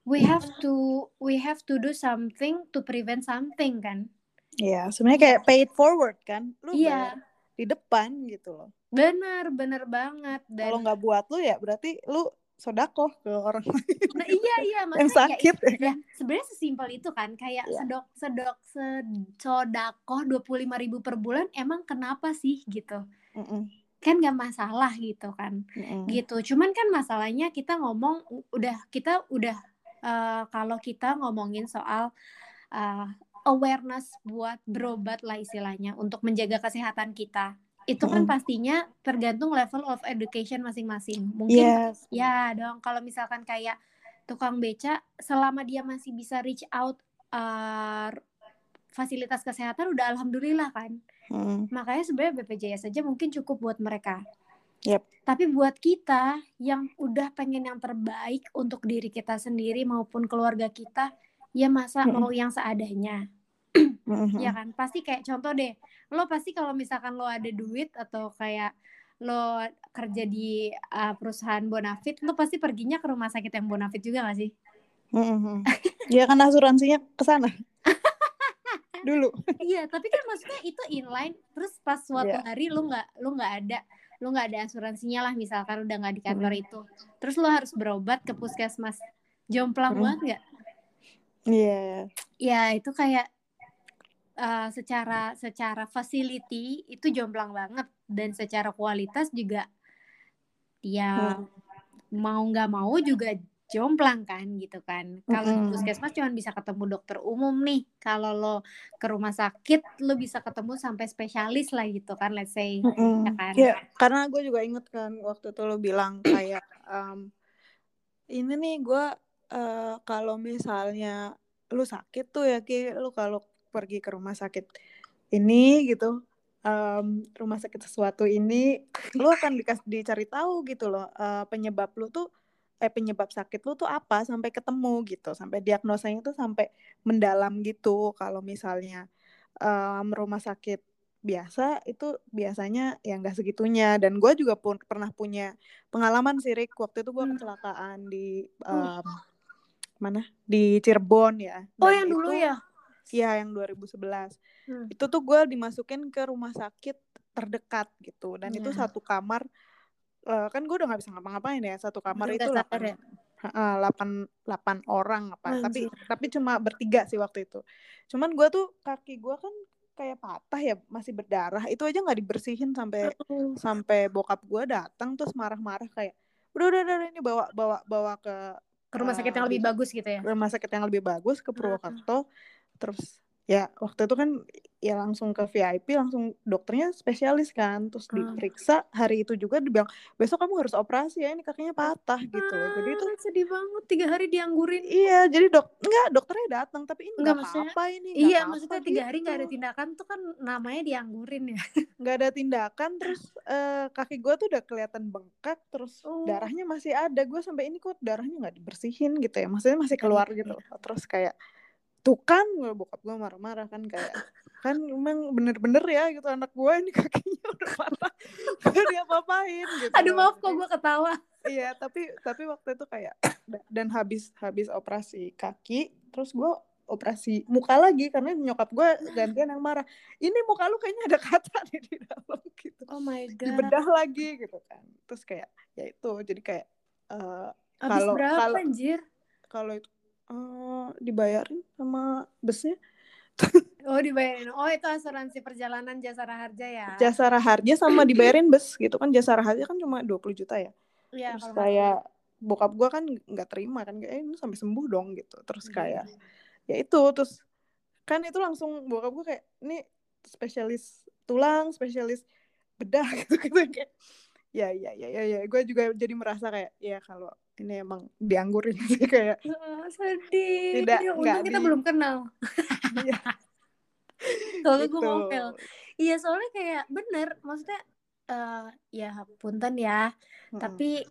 Speaker 2: We have to we have to do something to prevent something kan.
Speaker 1: Iya, sebenarnya kayak pay it forward kan. Lu iya. Di depan gitu loh.
Speaker 2: Bener, bener banget.
Speaker 1: Dan... Kalau nggak buat lu ya berarti lu sodako ke orang lain.
Speaker 2: Nah iya iya
Speaker 1: maksudnya yang sakit ya,
Speaker 2: ya, sebenarnya sesimpel itu kan kayak yeah. sedok sedok sodako dua puluh lima ribu per bulan emang kenapa sih gitu mm -mm. kan nggak masalah gitu kan mm -mm. gitu cuman kan masalahnya kita ngomong udah kita udah uh, kalau kita ngomongin soal uh, awareness buat berobat lah istilahnya untuk menjaga kesehatan kita itu kan pastinya tergantung level of education masing-masing. Mungkin yes. ya dong kalau misalkan kayak tukang beca selama dia masih bisa reach out uh, fasilitas kesehatan udah alhamdulillah kan. Hmm. Makanya sebenarnya BPJS saja mungkin cukup buat mereka.
Speaker 1: Yep.
Speaker 2: Tapi buat kita yang udah pengen yang terbaik untuk diri kita sendiri maupun keluarga kita, ya masa hmm. mau yang seadanya mm-hmm. ya kan pasti kayak contoh deh lo pasti kalau misalkan lo ada duit atau kayak lo kerja di uh, perusahaan bonafit lo pasti perginya ke rumah sakit yang bonafit juga gak sih
Speaker 1: mm-hmm. ya kan asuransinya ke sana dulu
Speaker 2: iya tapi kan maksudnya itu inline terus pas suatu yeah. hari lo nggak lo nggak ada lo nggak ada asuransinya lah misalkan udah nggak di kantor mm. itu terus lo harus berobat ke puskesmas jomplang mm. banget nggak
Speaker 1: Iya. Yeah.
Speaker 2: Ya itu kayak uh, secara secara facility itu jomplang banget dan secara kualitas juga ya hmm. mau nggak mau juga jomplang kan gitu kan. Kalau mm -hmm. puskesmas cuma bisa ketemu dokter umum nih. Kalau lo ke rumah sakit lo bisa ketemu sampai spesialis lah gitu kan, let's say mm -hmm.
Speaker 1: ya kan. Ya, karena gue juga inget kan waktu itu lo bilang kayak um, ini nih gue uh, kalau misalnya lu sakit tuh ya ki lu kalau pergi ke rumah sakit ini gitu um, rumah sakit sesuatu ini lu akan dikas dicari tahu gitu loh uh, penyebab lu tuh eh penyebab sakit lu tuh apa sampai ketemu gitu sampai diagnosanya tuh sampai mendalam gitu. Kalau misalnya um, rumah sakit biasa itu biasanya ya nggak segitunya. Dan gue juga pun pernah punya pengalaman sih Rick waktu itu gue hmm. kecelakaan di um, mana di Cirebon ya
Speaker 2: oh yang itu, dulu ya
Speaker 1: Iya yang 2011 hmm. itu tuh gue dimasukin ke rumah sakit terdekat gitu dan yeah. itu iya. satu kamar uh, kan gue udah nggak bisa ngapa-ngapain ya satu kamar itu delapan ya? delapan delapan orang apa Anjir. tapi tapi cuma bertiga sih waktu itu cuman gue tuh kaki gue kan kayak patah ya masih berdarah itu aja nggak dibersihin sampai uh. sampai bokap gue datang terus marah-marah kayak udah udah udah ini bawa bawa bawa ke
Speaker 2: ke rumah sakit yang lebih bagus gitu ya
Speaker 1: rumah sakit yang lebih bagus ke Purwokerto uh. terus ya waktu itu kan ya langsung ke VIP langsung dokternya spesialis kan terus hmm. diperiksa hari itu juga dibilang besok kamu harus operasi ya ini kakinya patah gitu ah, jadi itu
Speaker 2: sedih banget tiga hari dianggurin
Speaker 1: iya jadi dok enggak dokternya datang tapi ini nggak apa-apa ini
Speaker 2: iya apa maksudnya tiga gitu. hari nggak ada tindakan tuh kan namanya dianggurin ya
Speaker 1: nggak ada tindakan terus uh, kaki gue tuh udah kelihatan bengkak terus oh. darahnya masih ada gue sampai ini kok darahnya nggak dibersihin gitu ya maksudnya masih keluar gitu terus kayak tuh kan bokap gue marah-marah kan kayak kan emang bener-bener ya gitu anak gue ini kakinya udah patah gak dia apain gitu
Speaker 2: aduh maaf kok gue ketawa.
Speaker 1: iya tapi tapi waktu itu kayak dan habis habis operasi kaki terus gue operasi muka lagi karena nyokap gue gantian yang marah ini muka lu kayaknya ada kata nih di dalam gitu.
Speaker 2: Oh my god.
Speaker 1: Dibedah lagi gitu kan. Terus kayak ya itu jadi kayak uh, kalau kalau kalau itu uh, dibayarin sama busnya.
Speaker 2: oh dibayarin. Oh itu asuransi perjalanan jasa harja ya?
Speaker 1: Jasa harja sama dibayarin bus gitu kan. Jasa harja kan cuma 20 juta ya. Iya. Terus kayak bokap gue kan nggak terima kan kayak eh, ini sampai sembuh dong gitu. Terus iya, kayak ya itu terus kan itu langsung bokap gue kayak ini spesialis tulang, spesialis bedah gitu gitu kayak ya ya ya ya ya gue juga jadi merasa kayak ya kalau ini emang dianggurin sih kayak
Speaker 2: oh, sedih tidak ya, kita di... belum kenal iya. soalnya gue ngomel iya soalnya kayak bener maksudnya uh, ya punten ya hmm. tapi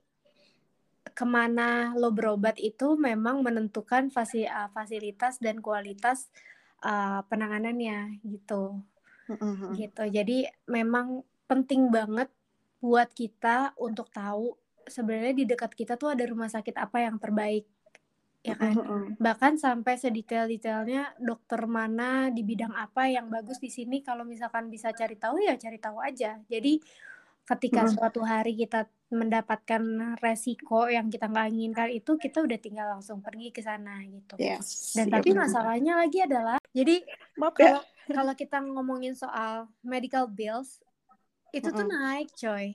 Speaker 2: ke mana lo berobat itu memang menentukan fasi uh, fasilitas dan kualitas uh, penanganannya gitu hmm. gitu jadi memang penting banget buat kita untuk tahu sebenarnya di dekat kita tuh ada rumah sakit apa yang terbaik ya kan? bahkan sampai sedetail-detailnya dokter mana di bidang apa yang bagus di sini kalau misalkan bisa cari tahu ya cari tahu aja. Jadi ketika suatu hari kita mendapatkan resiko yang kita nggak inginkan itu kita udah tinggal langsung pergi ke sana gitu. Yes, dan iya tapi masalahnya lagi adalah jadi Maaf ya. kalau kalau kita ngomongin soal medical bills itu tuh naik coy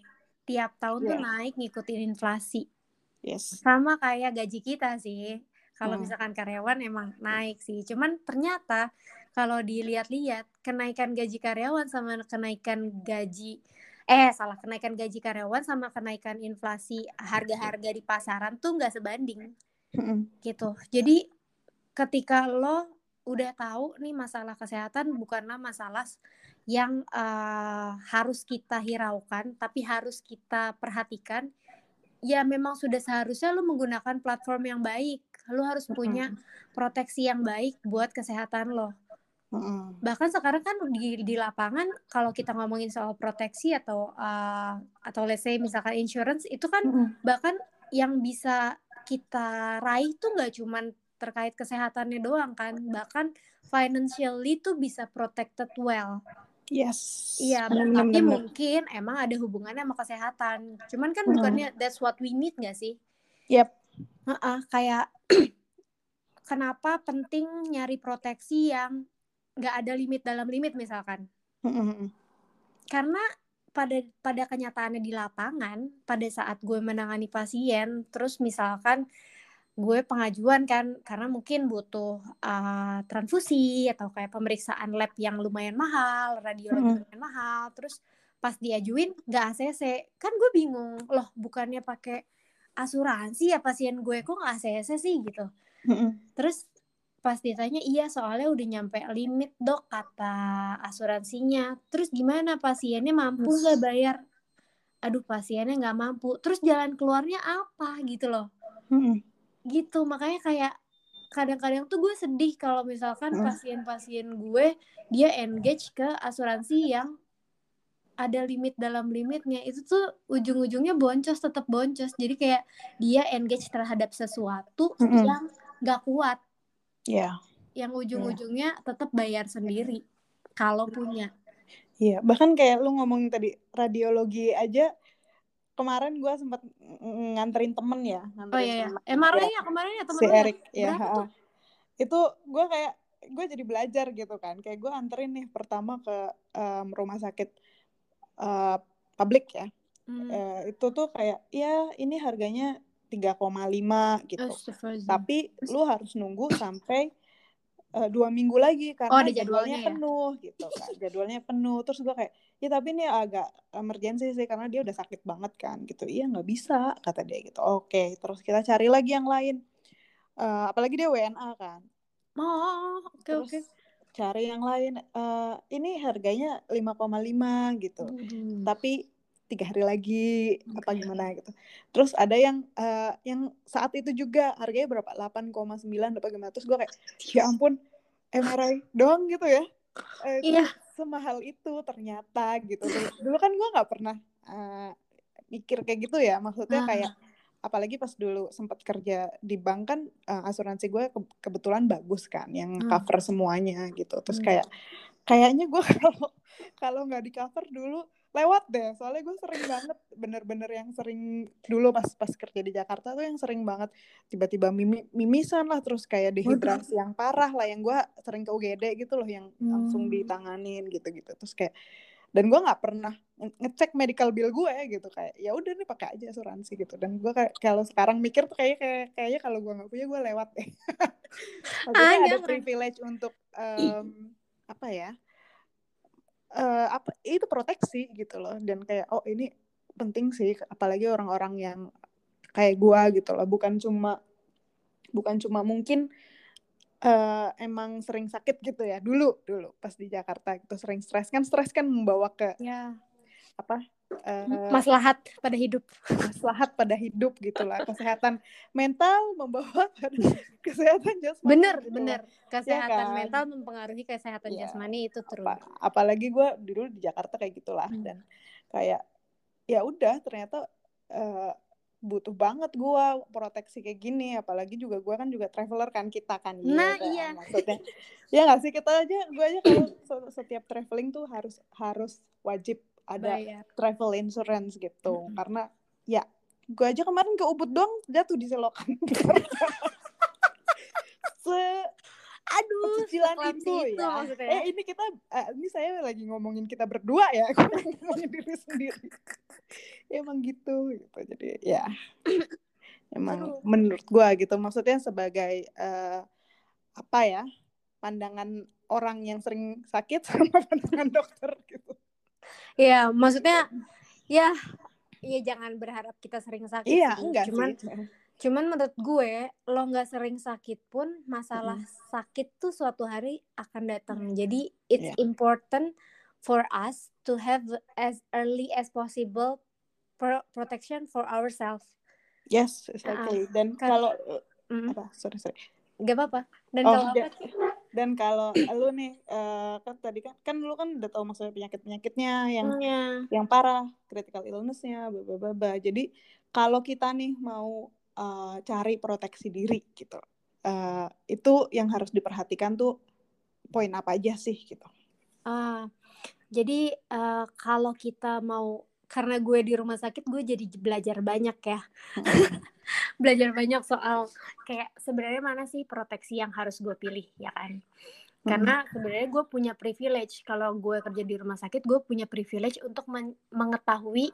Speaker 2: tiap tahun yeah. tuh naik ngikutin inflasi. Yes. Sama kayak gaji kita sih. Kalau hmm. misalkan karyawan emang naik sih. Cuman ternyata kalau dilihat-lihat kenaikan gaji karyawan sama kenaikan gaji eh salah kenaikan gaji karyawan sama kenaikan inflasi harga-harga di pasaran tuh nggak sebanding. Hmm. gitu. Jadi ketika lo udah tahu nih masalah kesehatan bukanlah masalah yang uh, harus kita hiraukan tapi harus kita perhatikan ya memang sudah seharusnya lo menggunakan platform yang baik. Lo harus punya proteksi yang baik buat kesehatan lo. Bahkan sekarang kan di di lapangan kalau kita ngomongin soal proteksi atau uh, atau let's say misalkan insurance itu kan bahkan yang bisa kita raih tuh nggak cuman terkait kesehatannya doang kan. Bahkan financially tuh bisa protected well
Speaker 1: Yes.
Speaker 2: Iya, tapi mungkin emang ada hubungannya sama kesehatan. Cuman kan hmm. bukannya that's what we need gak sih?
Speaker 1: Yep.
Speaker 2: Uh -uh, kayak kenapa penting nyari proteksi yang nggak ada limit dalam limit misalkan? Hmm. Karena pada pada kenyataannya di lapangan, pada saat gue menangani pasien, terus misalkan gue pengajuan kan karena mungkin butuh uh, transfusi atau kayak pemeriksaan lab yang lumayan mahal, radiologi mm -hmm. lumayan mahal, terus pas diajuin nggak ACC, kan gue bingung loh bukannya pakai asuransi ya pasien gue kok nggak ACC sih gitu. Terus pas ditanya iya soalnya udah nyampe limit dok kata asuransinya. Terus gimana pasiennya mampu nggak bayar? Aduh pasiennya nggak mampu. Terus jalan keluarnya apa gitu loh gitu makanya kayak kadang-kadang tuh gue sedih kalau misalkan pasien-pasien gue dia engage ke asuransi yang ada limit dalam limitnya itu tuh ujung-ujungnya boncos tetap boncos jadi kayak dia engage terhadap sesuatu mm -hmm. yang nggak kuat
Speaker 1: yeah.
Speaker 2: yang ujung-ujungnya yeah. tetap bayar sendiri kalau punya
Speaker 1: iya yeah. bahkan kayak lu ngomong tadi radiologi aja kemarin gue sempat nganterin temen ya nganterin
Speaker 2: oh iya, iya. MRI ya kemarin ya temen
Speaker 1: si Erik ya, ya itu gue kayak gue jadi belajar gitu kan. Kayak gue anterin nih pertama ke um, rumah sakit uh, publik ya. Hmm. uh, itu tuh kayak ya ini harganya 3,5 gitu. Tapi lu harus nunggu sampai uh, dua minggu lagi karena oh, jadwalnya, jadwalnya ya? penuh gitu kan. Jadwalnya penuh. Terus gue kayak ya tapi ini agak emergency sih karena dia udah sakit banget kan gitu iya nggak bisa kata dia gitu oke terus kita cari lagi yang lain uh, apalagi dia WNA kan
Speaker 2: oh oke okay, oke okay.
Speaker 1: cari yang lain uh, ini harganya 5,5 gitu hmm. tapi tiga hari lagi okay. apa gimana gitu. Terus ada yang uh, yang saat itu juga harganya berapa? 8,9 apa gimana? Terus gue kayak ya ampun MRI doang gitu ya. Uh, iya. Semahal itu ternyata gitu. Dulu kan gue nggak pernah uh, mikir kayak gitu ya. Maksudnya uh. kayak apalagi pas dulu sempat kerja di bank kan uh, asuransi gue ke kebetulan bagus kan yang cover semuanya gitu. Terus hmm. kayak kayaknya gue kalau kalau nggak di cover dulu lewat deh. Soalnya gue sering banget bener-bener yang sering dulu pas pas kerja di Jakarta tuh yang sering banget tiba-tiba mimi, mimisan lah terus kayak dehidrasi yang parah lah yang gue sering ke UGD gitu loh yang hmm. langsung ditanganin gitu-gitu. Terus kayak dan gue nggak pernah ngecek medical bill gue gitu. Kayak ya udah nih pakai aja asuransi gitu. Dan gue kayak kalau sekarang mikir tuh kayak kayak kayaknya kalau gue nggak punya gue lewat deh. Maksudnya ah, ada privilege untuk um, apa ya uh, apa itu proteksi gitu loh. Dan kayak oh ini penting sih apalagi orang-orang yang kayak gua gitu loh. Bukan cuma bukan cuma mungkin uh, emang sering sakit gitu ya. Dulu dulu pas di Jakarta gitu sering stres. Kan stres kan membawa ke
Speaker 2: ya.
Speaker 1: Apa
Speaker 2: uh, maslahat pada hidup.
Speaker 1: maslahat pada hidup gitulah kesehatan mental membawa kesehatan jasmani
Speaker 2: bener gitu bener. Kesehatan ya kan? mental mempengaruhi kesehatan ya. jasmani itu terus. Apa,
Speaker 1: apalagi gue dulu di Jakarta kayak gitulah. Hmm. dan kayak ya udah ternyata uh, butuh banget gue proteksi kayak gini. Apalagi juga gue kan juga traveler kan kita kan.
Speaker 2: Iya nah kan? iya.
Speaker 1: Maksudnya ya nggak sih? Kita aja gue aja kalau setiap traveling tuh harus harus wajib ada Bayar. travel insurance gitu. Mm -hmm. karena ya gue aja kemarin ke Ubud dong jatuh di selokan se
Speaker 2: aduh
Speaker 1: cicilan itu, itu ya. maksudnya. eh ini kita uh, ini saya lagi ngomongin kita berdua ya. Ngomongin diri sendiri. Ya, emang gitu gitu. Jadi ya. Emang Aduh. menurut gue gitu. Maksudnya sebagai uh, apa ya pandangan orang yang sering sakit sama pandangan dokter gitu
Speaker 2: Iya, maksudnya ya ya jangan berharap kita sering sakit.
Speaker 1: Iya, sih. enggak
Speaker 2: cuman,
Speaker 1: sih.
Speaker 2: Cuman menurut gue, lo nggak sering sakit pun masalah mm. sakit tuh suatu hari akan datang. Mm. Jadi it's yeah. important for us to have as early as possible pro protection for ourselves.
Speaker 1: Yes, exactly. Uh, Dan kalau mm, apa? Sorry, sorry.
Speaker 2: Gak apa-apa. Dan oh, kalau apa?
Speaker 1: Dan kalau lu nih uh, kan tadi kan kan lu kan udah tahu maksudnya penyakit penyakitnya yang yeah. yang parah critical illnessnya baba jadi kalau kita nih mau uh, cari proteksi diri gitu uh, itu yang harus diperhatikan tuh poin apa aja sih gitu?
Speaker 2: Uh, jadi uh, kalau kita mau karena gue di rumah sakit gue jadi belajar banyak ya belajar banyak soal kayak sebenarnya mana sih proteksi yang harus gue pilih ya kan? Karena sebenarnya gue punya privilege kalau gue kerja di rumah sakit gue punya privilege untuk men mengetahui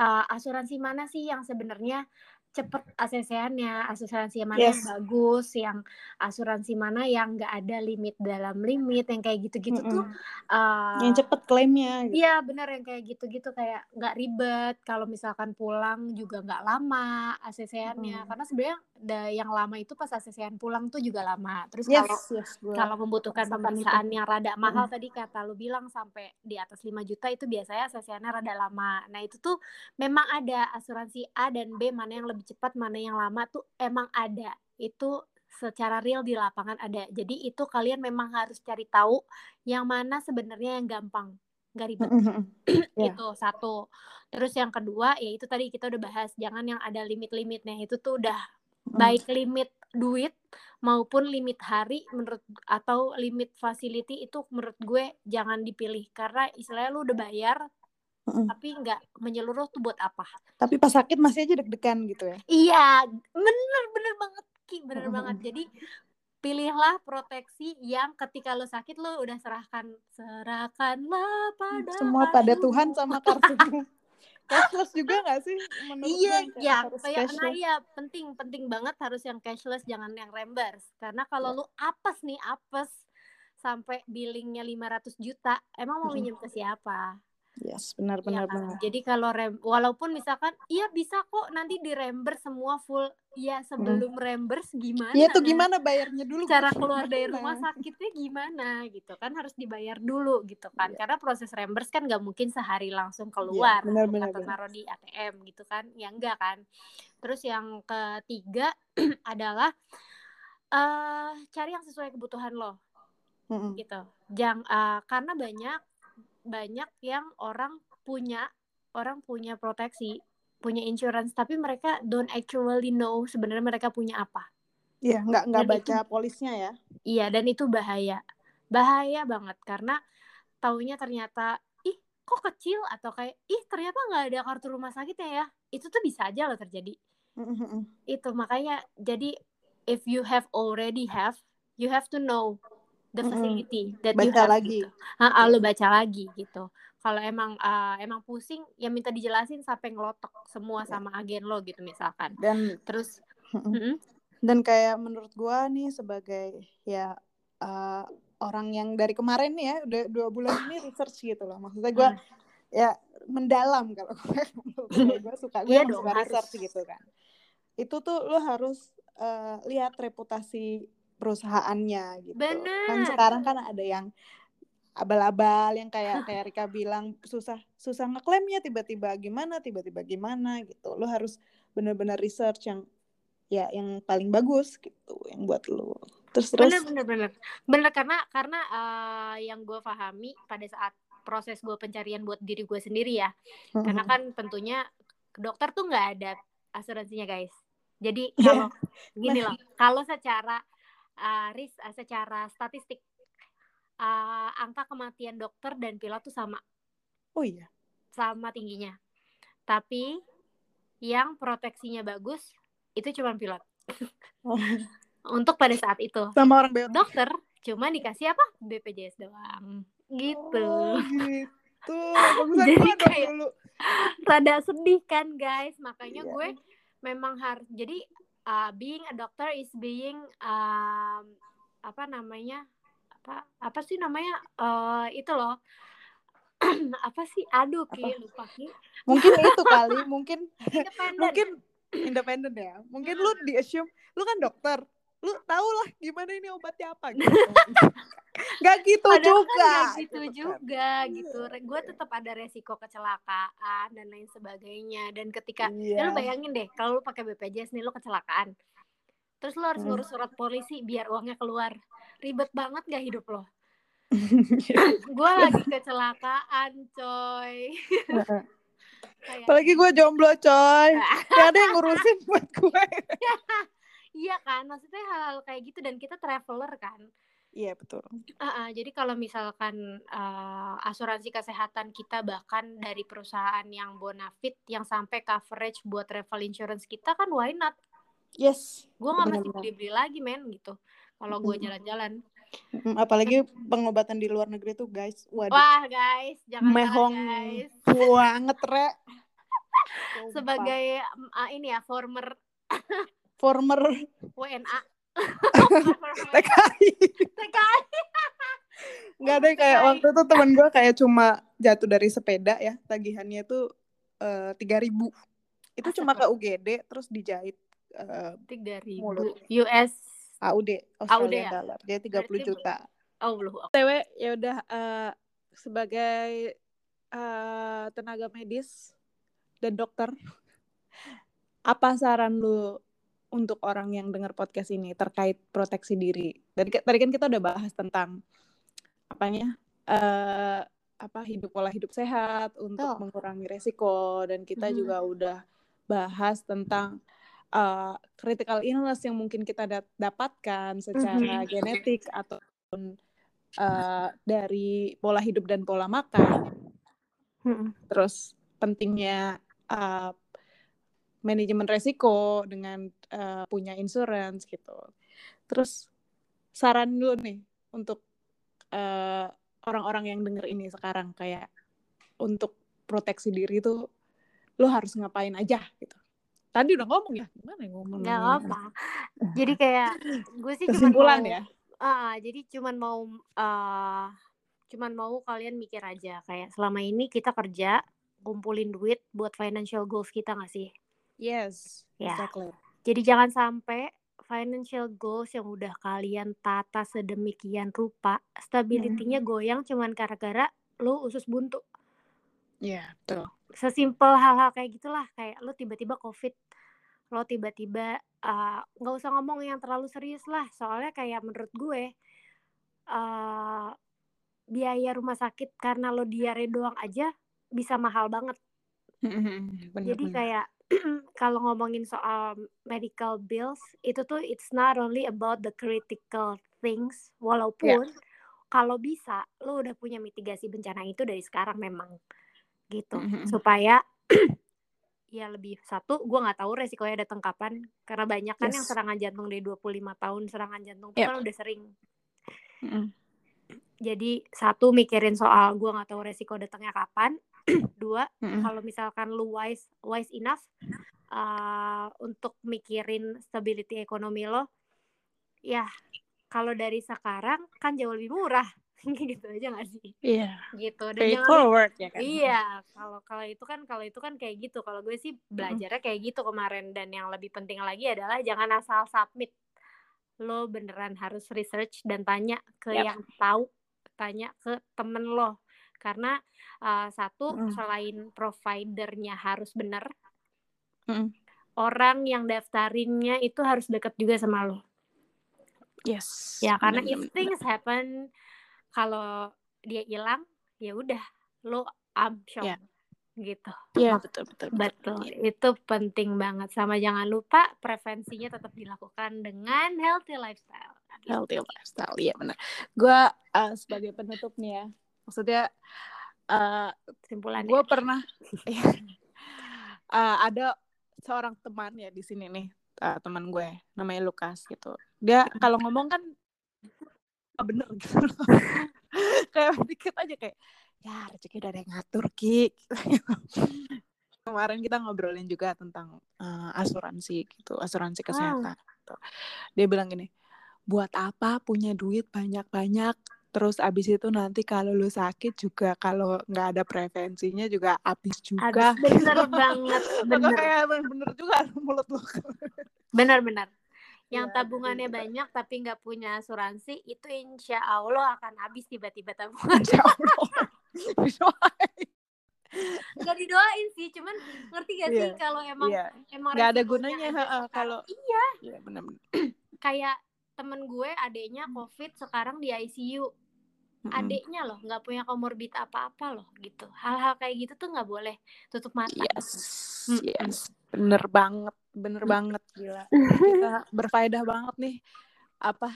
Speaker 2: uh, asuransi mana sih yang sebenarnya cepet ACC-nya, asuransi yang mana yang
Speaker 1: Yes.
Speaker 2: bagus, yang asuransi mana yang nggak ada limit dalam limit, yang kayak gitu-gitu tuh.
Speaker 1: Mm-mm.
Speaker 2: eh,
Speaker 1: Yang cepet klaimnya gitu.
Speaker 2: Iya bener yang kayak gitu-gitu kayak nggak ribet kalau misalkan pulang juga nggak lama ACC-nya
Speaker 1: Mm.
Speaker 2: karena sebenarnya yang lama itu pas ACC-an pulang tuh juga lama terus
Speaker 1: Yes,
Speaker 2: kalau
Speaker 1: yes,
Speaker 2: kalau membutuhkan pemeriksaan yang rada mahal
Speaker 1: Mm-mm.
Speaker 2: tadi kata lu bilang sampai di atas 5 juta itu biasanya ACC-nya rada lama nah itu tuh memang ada asuransi A dan B mana yang lebih cepat mana yang lama tuh emang ada itu secara real di lapangan ada jadi itu kalian memang harus cari tahu yang mana sebenarnya yang gampang nggak ribet
Speaker 1: Mm-mm. Iya.
Speaker 2: itu satu terus yang kedua ya itu tadi kita udah bahas jangan yang ada limit-limitnya itu tuh udah
Speaker 1: Mm.
Speaker 2: baik limit duit maupun limit hari menurut atau limit facility itu menurut gue jangan dipilih karena istilahnya lu udah bayar
Speaker 1: Mm-mm.
Speaker 2: tapi nggak menyeluruh tuh buat apa
Speaker 1: Tapi pas sakit masih aja deg-degan gitu ya.
Speaker 2: iya bener bener banget ki bener
Speaker 1: Mm-mm.
Speaker 2: banget jadi pilihlah proteksi yang ketika lo sakit lo udah serahkan serahkanlah pada
Speaker 1: Semua pada. Tuhan sama kartumu. cashless juga gak sih menurut
Speaker 2: Iya,
Speaker 1: kayak
Speaker 2: ya, kayak nah iya penting penting banget harus yang cashless jangan yang reimburse. Karena kalau lu apes nih apes sampai billingnya 500 juta, emang mau minjem ke siapa?
Speaker 1: Yes, benar
Speaker 2: Iya
Speaker 1: benar
Speaker 2: kan?
Speaker 1: benar.
Speaker 2: Jadi kalau rem, walaupun misalkan iya bisa kok nanti di reimburse semua full. Ya sebelum reimburse gimana?
Speaker 1: Iya tuh gimana bayarnya dulu?
Speaker 2: cara keluar dari rumah sakitnya gimana gitu kan harus dibayar dulu gitu kan
Speaker 1: Iya.
Speaker 2: karena proses reimburse kan nggak mungkin sehari langsung keluar
Speaker 1: Iya, benar, benar,
Speaker 2: atau
Speaker 1: benar.
Speaker 2: taruh di ATM gitu kan ya enggak kan terus yang ketiga adalah eh cari yang sesuai kebutuhan lo
Speaker 1: Mm-mm.
Speaker 2: gitu jangan eh, karena banyak banyak yang orang punya orang punya proteksi punya insurance tapi mereka don't actually know sebenarnya mereka punya apa
Speaker 1: Iya, nggak nggak baca polisnya ya.
Speaker 2: Iya, dan itu bahaya. Bahaya banget karena taunya ternyata ih kok kecil atau kayak ih ternyata nggak ada kartu rumah sakitnya ya. Itu tuh bisa aja loh terjadi. Itu makanya jadi if you have already have, you have to know the facility that you
Speaker 1: Baca
Speaker 2: have
Speaker 1: lagi.
Speaker 2: gitu. Ha, lo baca lagi gitu. Kalau emang ah, emang pusing ya minta dijelasin sampai ngelotok semua
Speaker 1: Ya.
Speaker 2: sama agen lo gitu misalkan.
Speaker 1: Dan
Speaker 2: Terus
Speaker 1: dan kayak menurut gua nih sebagai ya uh, orang yang dari kemarin nih ya udah dua bulan ini research gitu loh maksudnya gua
Speaker 2: Hmm.
Speaker 1: ya mendalam kalau gue gue suka gue
Speaker 2: Iya
Speaker 1: emang
Speaker 2: dong,
Speaker 1: suka
Speaker 2: harus.
Speaker 1: research gitu kan itu tuh lo harus uh, lihat reputasi perusahaannya gitu. Kan
Speaker 2: Benar.
Speaker 1: sekarang kan ada yang abal-abal yang kayak kayak Rika bilang susah susah ngeklaimnya tiba-tiba gimana tiba-tiba gimana gitu. Lo harus benar-benar research yang ya yang paling bagus gitu yang buat lo. Terus terus?
Speaker 2: Bener bener bener bener karena karena eh, yang gue pahami pada saat proses gue pencarian buat diri gue sendiri ya.
Speaker 1: Mm-mm.
Speaker 2: karena kan tentunya dokter tuh nggak ada asuransinya guys. Jadi
Speaker 1: Iya.
Speaker 2: kalau gini loh kalau secara eh, ris eh, secara statistik. Eh, angka kematian dokter dan pilot tuh sama.
Speaker 1: Oh iya.
Speaker 2: Sama tingginya. Tapi yang proteksinya bagus itu cuma pilot.
Speaker 1: Oh.
Speaker 2: untuk pada saat itu.
Speaker 1: Sama orang BPJS
Speaker 2: dokter cuma dikasih apa? BPJS doang. Gitu.
Speaker 1: Oh, gitu. Bagusan
Speaker 2: Jadi kayak-
Speaker 1: dulu
Speaker 2: rada sedih kan guys. Makanya
Speaker 1: Iya.
Speaker 2: gue memang harus jadi uh, being a doctor is being um, apa namanya apa apa sih namanya Eh itu loh. Apa sih? Aduh ki
Speaker 1: Apa?
Speaker 2: lupa ki
Speaker 1: mungkin itu kali mungkin mungkin independen ya. Mungkin lu di assume lu kan dokter. Lu tau lah gimana ini obatnya apa gitu nggak gitu
Speaker 2: Padahal kan
Speaker 1: juga
Speaker 2: nggak gitu
Speaker 1: kan.
Speaker 2: juga gitu. Gue tetap ada resiko kecelakaan dan lain sebagainya. Dan ketika
Speaker 1: Iya.
Speaker 2: ya lu bayangin deh kalau lu pakai BPJS nih lu kecelakaan. Terus lu harus
Speaker 1: Hmm.
Speaker 2: ngurus surat polisi biar uangnya keluar. Ribet banget gak hidup lo? Gue lagi kecelakaan coy.
Speaker 1: Apalagi gue jomblo coy. Gak ada yang ngurusin buat gue.
Speaker 2: Iya kan maksudnya hal-hal kayak gitu. Dan kita traveler kan
Speaker 1: iya betul
Speaker 2: Ah, ah, jadi kalau misalkan uh, asuransi kesehatan kita bahkan dari perusahaan yang bonafit yang sampai coverage buat travel insurance kita kan why not?
Speaker 1: yes
Speaker 2: Gue nggak mesti
Speaker 1: Benar-benar.
Speaker 2: beli-beli lagi men gitu. Kalau gue jalan-jalan.
Speaker 1: Apalagi pengobatan di luar negeri tuh guys waduh
Speaker 2: Wah guys, jangan
Speaker 1: Mehong.
Speaker 2: guys.
Speaker 1: banget re
Speaker 2: sebagai uh, ini ya former
Speaker 1: former
Speaker 2: WNA
Speaker 1: TKI
Speaker 2: TKI
Speaker 1: nggak deh kayak waktu itu temen gue kayak cuma jatuh dari sepeda ya tagihannya tuh tiga ribu. Itu
Speaker 2: Asap
Speaker 1: cuma ke. UGD terus dijahit eh,
Speaker 2: tiga ribu.
Speaker 1: Mulut.
Speaker 2: US
Speaker 1: AUD Australian
Speaker 2: ya?
Speaker 1: dollar. Jadi 30
Speaker 2: Berarti
Speaker 1: juta.
Speaker 2: Oh belum
Speaker 1: TW ya udah eh, sebagai eh, tenaga medis dan dokter apa saran lu untuk orang yang dengar podcast ini terkait proteksi diri tadi tadi kan kita udah bahas tentang apanya eh apa hidup pola hidup sehat untuk
Speaker 2: Betul.
Speaker 1: mengurangi resiko dan kita
Speaker 2: Mhm.
Speaker 1: juga udah bahas tentang eh, critical illness yang mungkin kita dat- dapatkan secara
Speaker 2: Mhm.
Speaker 1: genetik ataupun eh, dari pola hidup dan pola makan
Speaker 2: Mm-mm.
Speaker 1: terus pentingnya uh, manajemen resiko dengan uh, punya insurance gitu. Terus saran dulu nih untuk uh, orang-orang yang denger ini sekarang kayak untuk proteksi diri tuh lo harus ngapain aja gitu. Tadi udah ngomong ya, gimana ya ngomong?
Speaker 2: nggak apa jadi kayak gue sih cuman
Speaker 1: Kesimpulan
Speaker 2: mau,
Speaker 1: ya.
Speaker 2: Ah, jadi cuman mau uh, cuman mau kalian mikir aja kayak selama ini kita kerja kumpulin duit buat financial goals kita nggak sih
Speaker 1: Yes,
Speaker 2: Ya.
Speaker 1: exactly.
Speaker 2: jadi jangan sampai financial goals yang udah kalian tata sedemikian rupa stability-nya goyang cuman gara-gara lo usus buntu
Speaker 1: Iya, betul.
Speaker 2: sesimpel hal-hal kayak gitulah kayak lo tiba-tiba covid lo tiba-tiba uh, nggak usah ngomong yang terlalu serius lah soalnya kayak menurut gue uh, biaya rumah sakit karena lo diare doang aja bisa mahal banget
Speaker 1: Bener,
Speaker 2: jadi
Speaker 1: bener.
Speaker 2: kayak kalau ngomongin soal medical bills itu tuh it's not only about the critical things walaupun kalau bisa lo udah punya mitigasi bencana itu dari sekarang memang gitu
Speaker 1: Mhm.
Speaker 2: supaya ya lebih satu gue nggak tahu resikonya datang kapan karena banyak kan yang
Speaker 1: Yes.
Speaker 2: serangan jantung dari 25 tahun serangan jantung
Speaker 1: Yep.
Speaker 2: kan udah sering
Speaker 1: Mm-mm.
Speaker 2: jadi satu mikirin soal gue nggak tahu resiko datangnya kapan dua
Speaker 1: Mm-mm.
Speaker 2: kalau misalkan lu wise wise enough uh, untuk mikirin stability ekonomi lo ya kalau dari sekarang kan jauh lebih murah gitu aja gak sih
Speaker 1: Iya.
Speaker 2: gitu dan jangan
Speaker 1: forward ya kan.
Speaker 2: Iya, kalau kalau itu kan kalau itu kan kayak gitu. Kalau gue sih belajarnya kayak gitu kemarin dan yang lebih penting lagi adalah jangan asal submit. Lo beneran harus research dan tanya ke
Speaker 1: Yap.
Speaker 2: yang tahu, tanya ke temen lo. Karena uh, satu
Speaker 1: Mm.
Speaker 2: selain providernya harus bener,
Speaker 1: Mm.
Speaker 2: orang yang daftarinnya itu harus deket juga sama lo.
Speaker 1: Yes.
Speaker 2: Ya, karena
Speaker 1: bener,
Speaker 2: if things happen kalau dia hilang, ya udah lo amsyong
Speaker 1: Ya.
Speaker 2: gitu.
Speaker 1: Iya betul betul betul.
Speaker 2: Betul,
Speaker 1: Iya.
Speaker 2: itu penting banget. Sama jangan lupa prevensinya tetap dilakukan dengan healthy lifestyle.
Speaker 1: Healthy lifestyle, iya benar. Gue uh, sebagai penutup nih ya, maksudnya uh,
Speaker 2: Kesimpulannya.
Speaker 1: gue pernah uh, ada seorang teman ya di sini nih, uh, teman gue namanya Lukas gitu. Dia kalau ngomong kan bener gitu. kayak dikit aja kayak ya rezeki udah ada yang ngatur ki. Kemarin kita ngobrolin juga tentang uh, asuransi gitu, asuransi kesehatan. gitu. Dia bilang gini, buat apa punya duit banyak-banyak terus abis itu nanti kalau lu sakit juga kalau nggak ada prevensinya juga habis juga
Speaker 2: Abis bener banget, bener,
Speaker 1: kayak bener juga mulut lu
Speaker 2: bener bener. Yang
Speaker 1: Ya,
Speaker 2: tabungannya
Speaker 1: gitu.
Speaker 2: banyak tapi nggak punya asuransi itu insya Allah akan habis tiba-tiba tabungan.
Speaker 1: Insya Allah. Doain.
Speaker 2: Gak didoain sih, cuman ngerti gak sih
Speaker 1: Iya,
Speaker 2: kalau emang
Speaker 1: Iya,
Speaker 2: emang
Speaker 1: nggak ada gunanya
Speaker 2: ada
Speaker 1: kalau
Speaker 2: iya
Speaker 1: iya benar-benar.
Speaker 2: kayak temen gue adeknya covid sekarang di ICU
Speaker 1: Mm-mm.
Speaker 2: adeknya loh nggak punya komorbid apa-apa loh gitu hal-hal kayak gitu tuh nggak boleh tutup mata
Speaker 1: Yes, yes, bener banget, bener
Speaker 2: Mm.
Speaker 1: banget gila. Kita berfaedah banget nih apa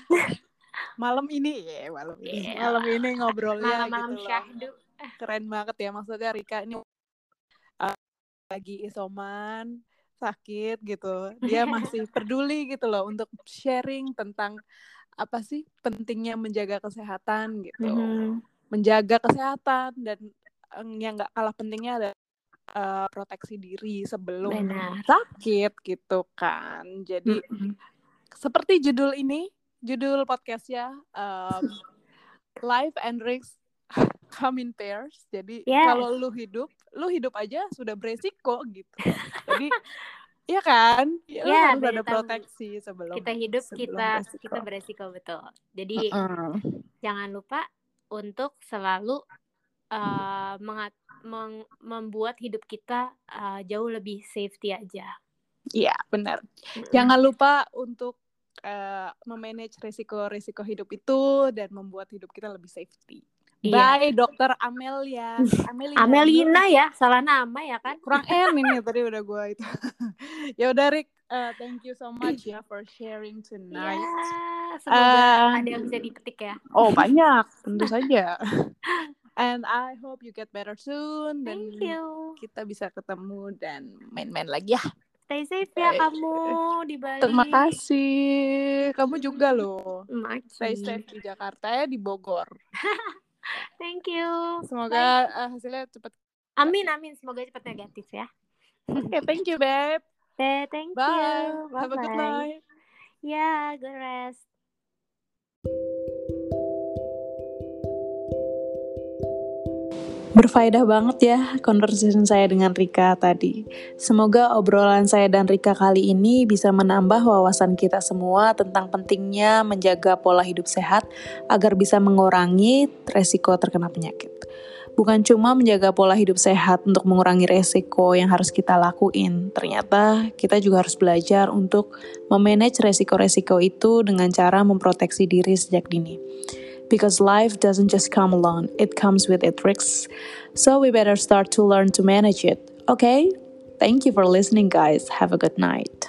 Speaker 1: malam ini ya malam ini
Speaker 2: Iya.
Speaker 1: malam ini ngobrolnya
Speaker 2: malam-malam
Speaker 1: gitu loh.
Speaker 2: syahdu
Speaker 1: Keren banget ya maksudnya Rika ini uh, lagi isoman sakit gitu dia masih peduli gitu loh untuk sharing tentang apa sih pentingnya menjaga kesehatan gitu
Speaker 2: Mhm.
Speaker 1: menjaga kesehatan dan eh, yang nggak kalah pentingnya ada uh, proteksi diri sebelum
Speaker 2: Benar.
Speaker 1: sakit gitu kan. Jadi
Speaker 2: Mm -mm.
Speaker 1: seperti judul ini, judul podcastnya um, Life and Risk come in pairs. Jadi
Speaker 2: Yes.
Speaker 1: kalau lu hidup, lu hidup aja sudah beresiko gitu. Jadi Iya kan? Ya, lu
Speaker 2: Ya,
Speaker 1: harus ada proteksi sebelum
Speaker 2: Kita hidup
Speaker 1: sebelum
Speaker 2: kita
Speaker 1: beresiko.
Speaker 2: kita beresiko betul. Jadi
Speaker 1: Mm-mm.
Speaker 2: jangan lupa untuk selalu uh, mengat- meng- membuat hidup kita uh, jauh lebih safety aja.
Speaker 1: Iya, benar.
Speaker 2: Mm-mm.
Speaker 1: Jangan lupa untuk eh, memanage risiko-risiko hidup itu dan membuat hidup kita lebih safety.
Speaker 2: Iya.
Speaker 1: Bye, Dokter Amelia. Amelia.
Speaker 2: Amelina ya, salah nama ya kan?
Speaker 1: Kurang N ini tadi udah gua itu. ya udah Rick, eh, thank you so much ya for sharing
Speaker 2: Ya,
Speaker 1: tonight.
Speaker 2: semoga
Speaker 1: Eh,
Speaker 2: ada yang bisa dipetik ya.
Speaker 1: Oh banyak, tentu saja. And I hope you get better soon dan
Speaker 2: Thank you.
Speaker 1: kita bisa ketemu dan main-main lagi ya.
Speaker 2: Stay safe ya kamu di Bali.
Speaker 1: Terima kasih. Kamu juga loh.
Speaker 2: Maki.
Speaker 1: Stay safe di Jakarta ya di Bogor.
Speaker 2: Thank you.
Speaker 1: Semoga eh, hasilnya cepat.
Speaker 2: Amin amin semoga cepat negatif ya.
Speaker 1: Oke, thank you, babe.
Speaker 2: Eh, thank
Speaker 1: Bye.
Speaker 2: you.
Speaker 1: Have a good night.
Speaker 2: Ya, good rest.
Speaker 1: Berfaedah banget ya conversation saya dengan Rika tadi. Semoga obrolan saya dan Rika kali ini bisa menambah wawasan kita semua tentang pentingnya menjaga pola hidup sehat agar bisa mengurangi resiko terkena penyakit. Bukan cuma menjaga pola hidup sehat untuk mengurangi resiko yang harus kita lakuin, ternyata kita juga harus belajar untuk memanage resiko-resiko itu dengan cara memproteksi diri sejak dini. Because life doesn't just come alone, it comes with its risks. So we better start to learn to manage it. Okay? Thank you for listening, guys. Have a good night.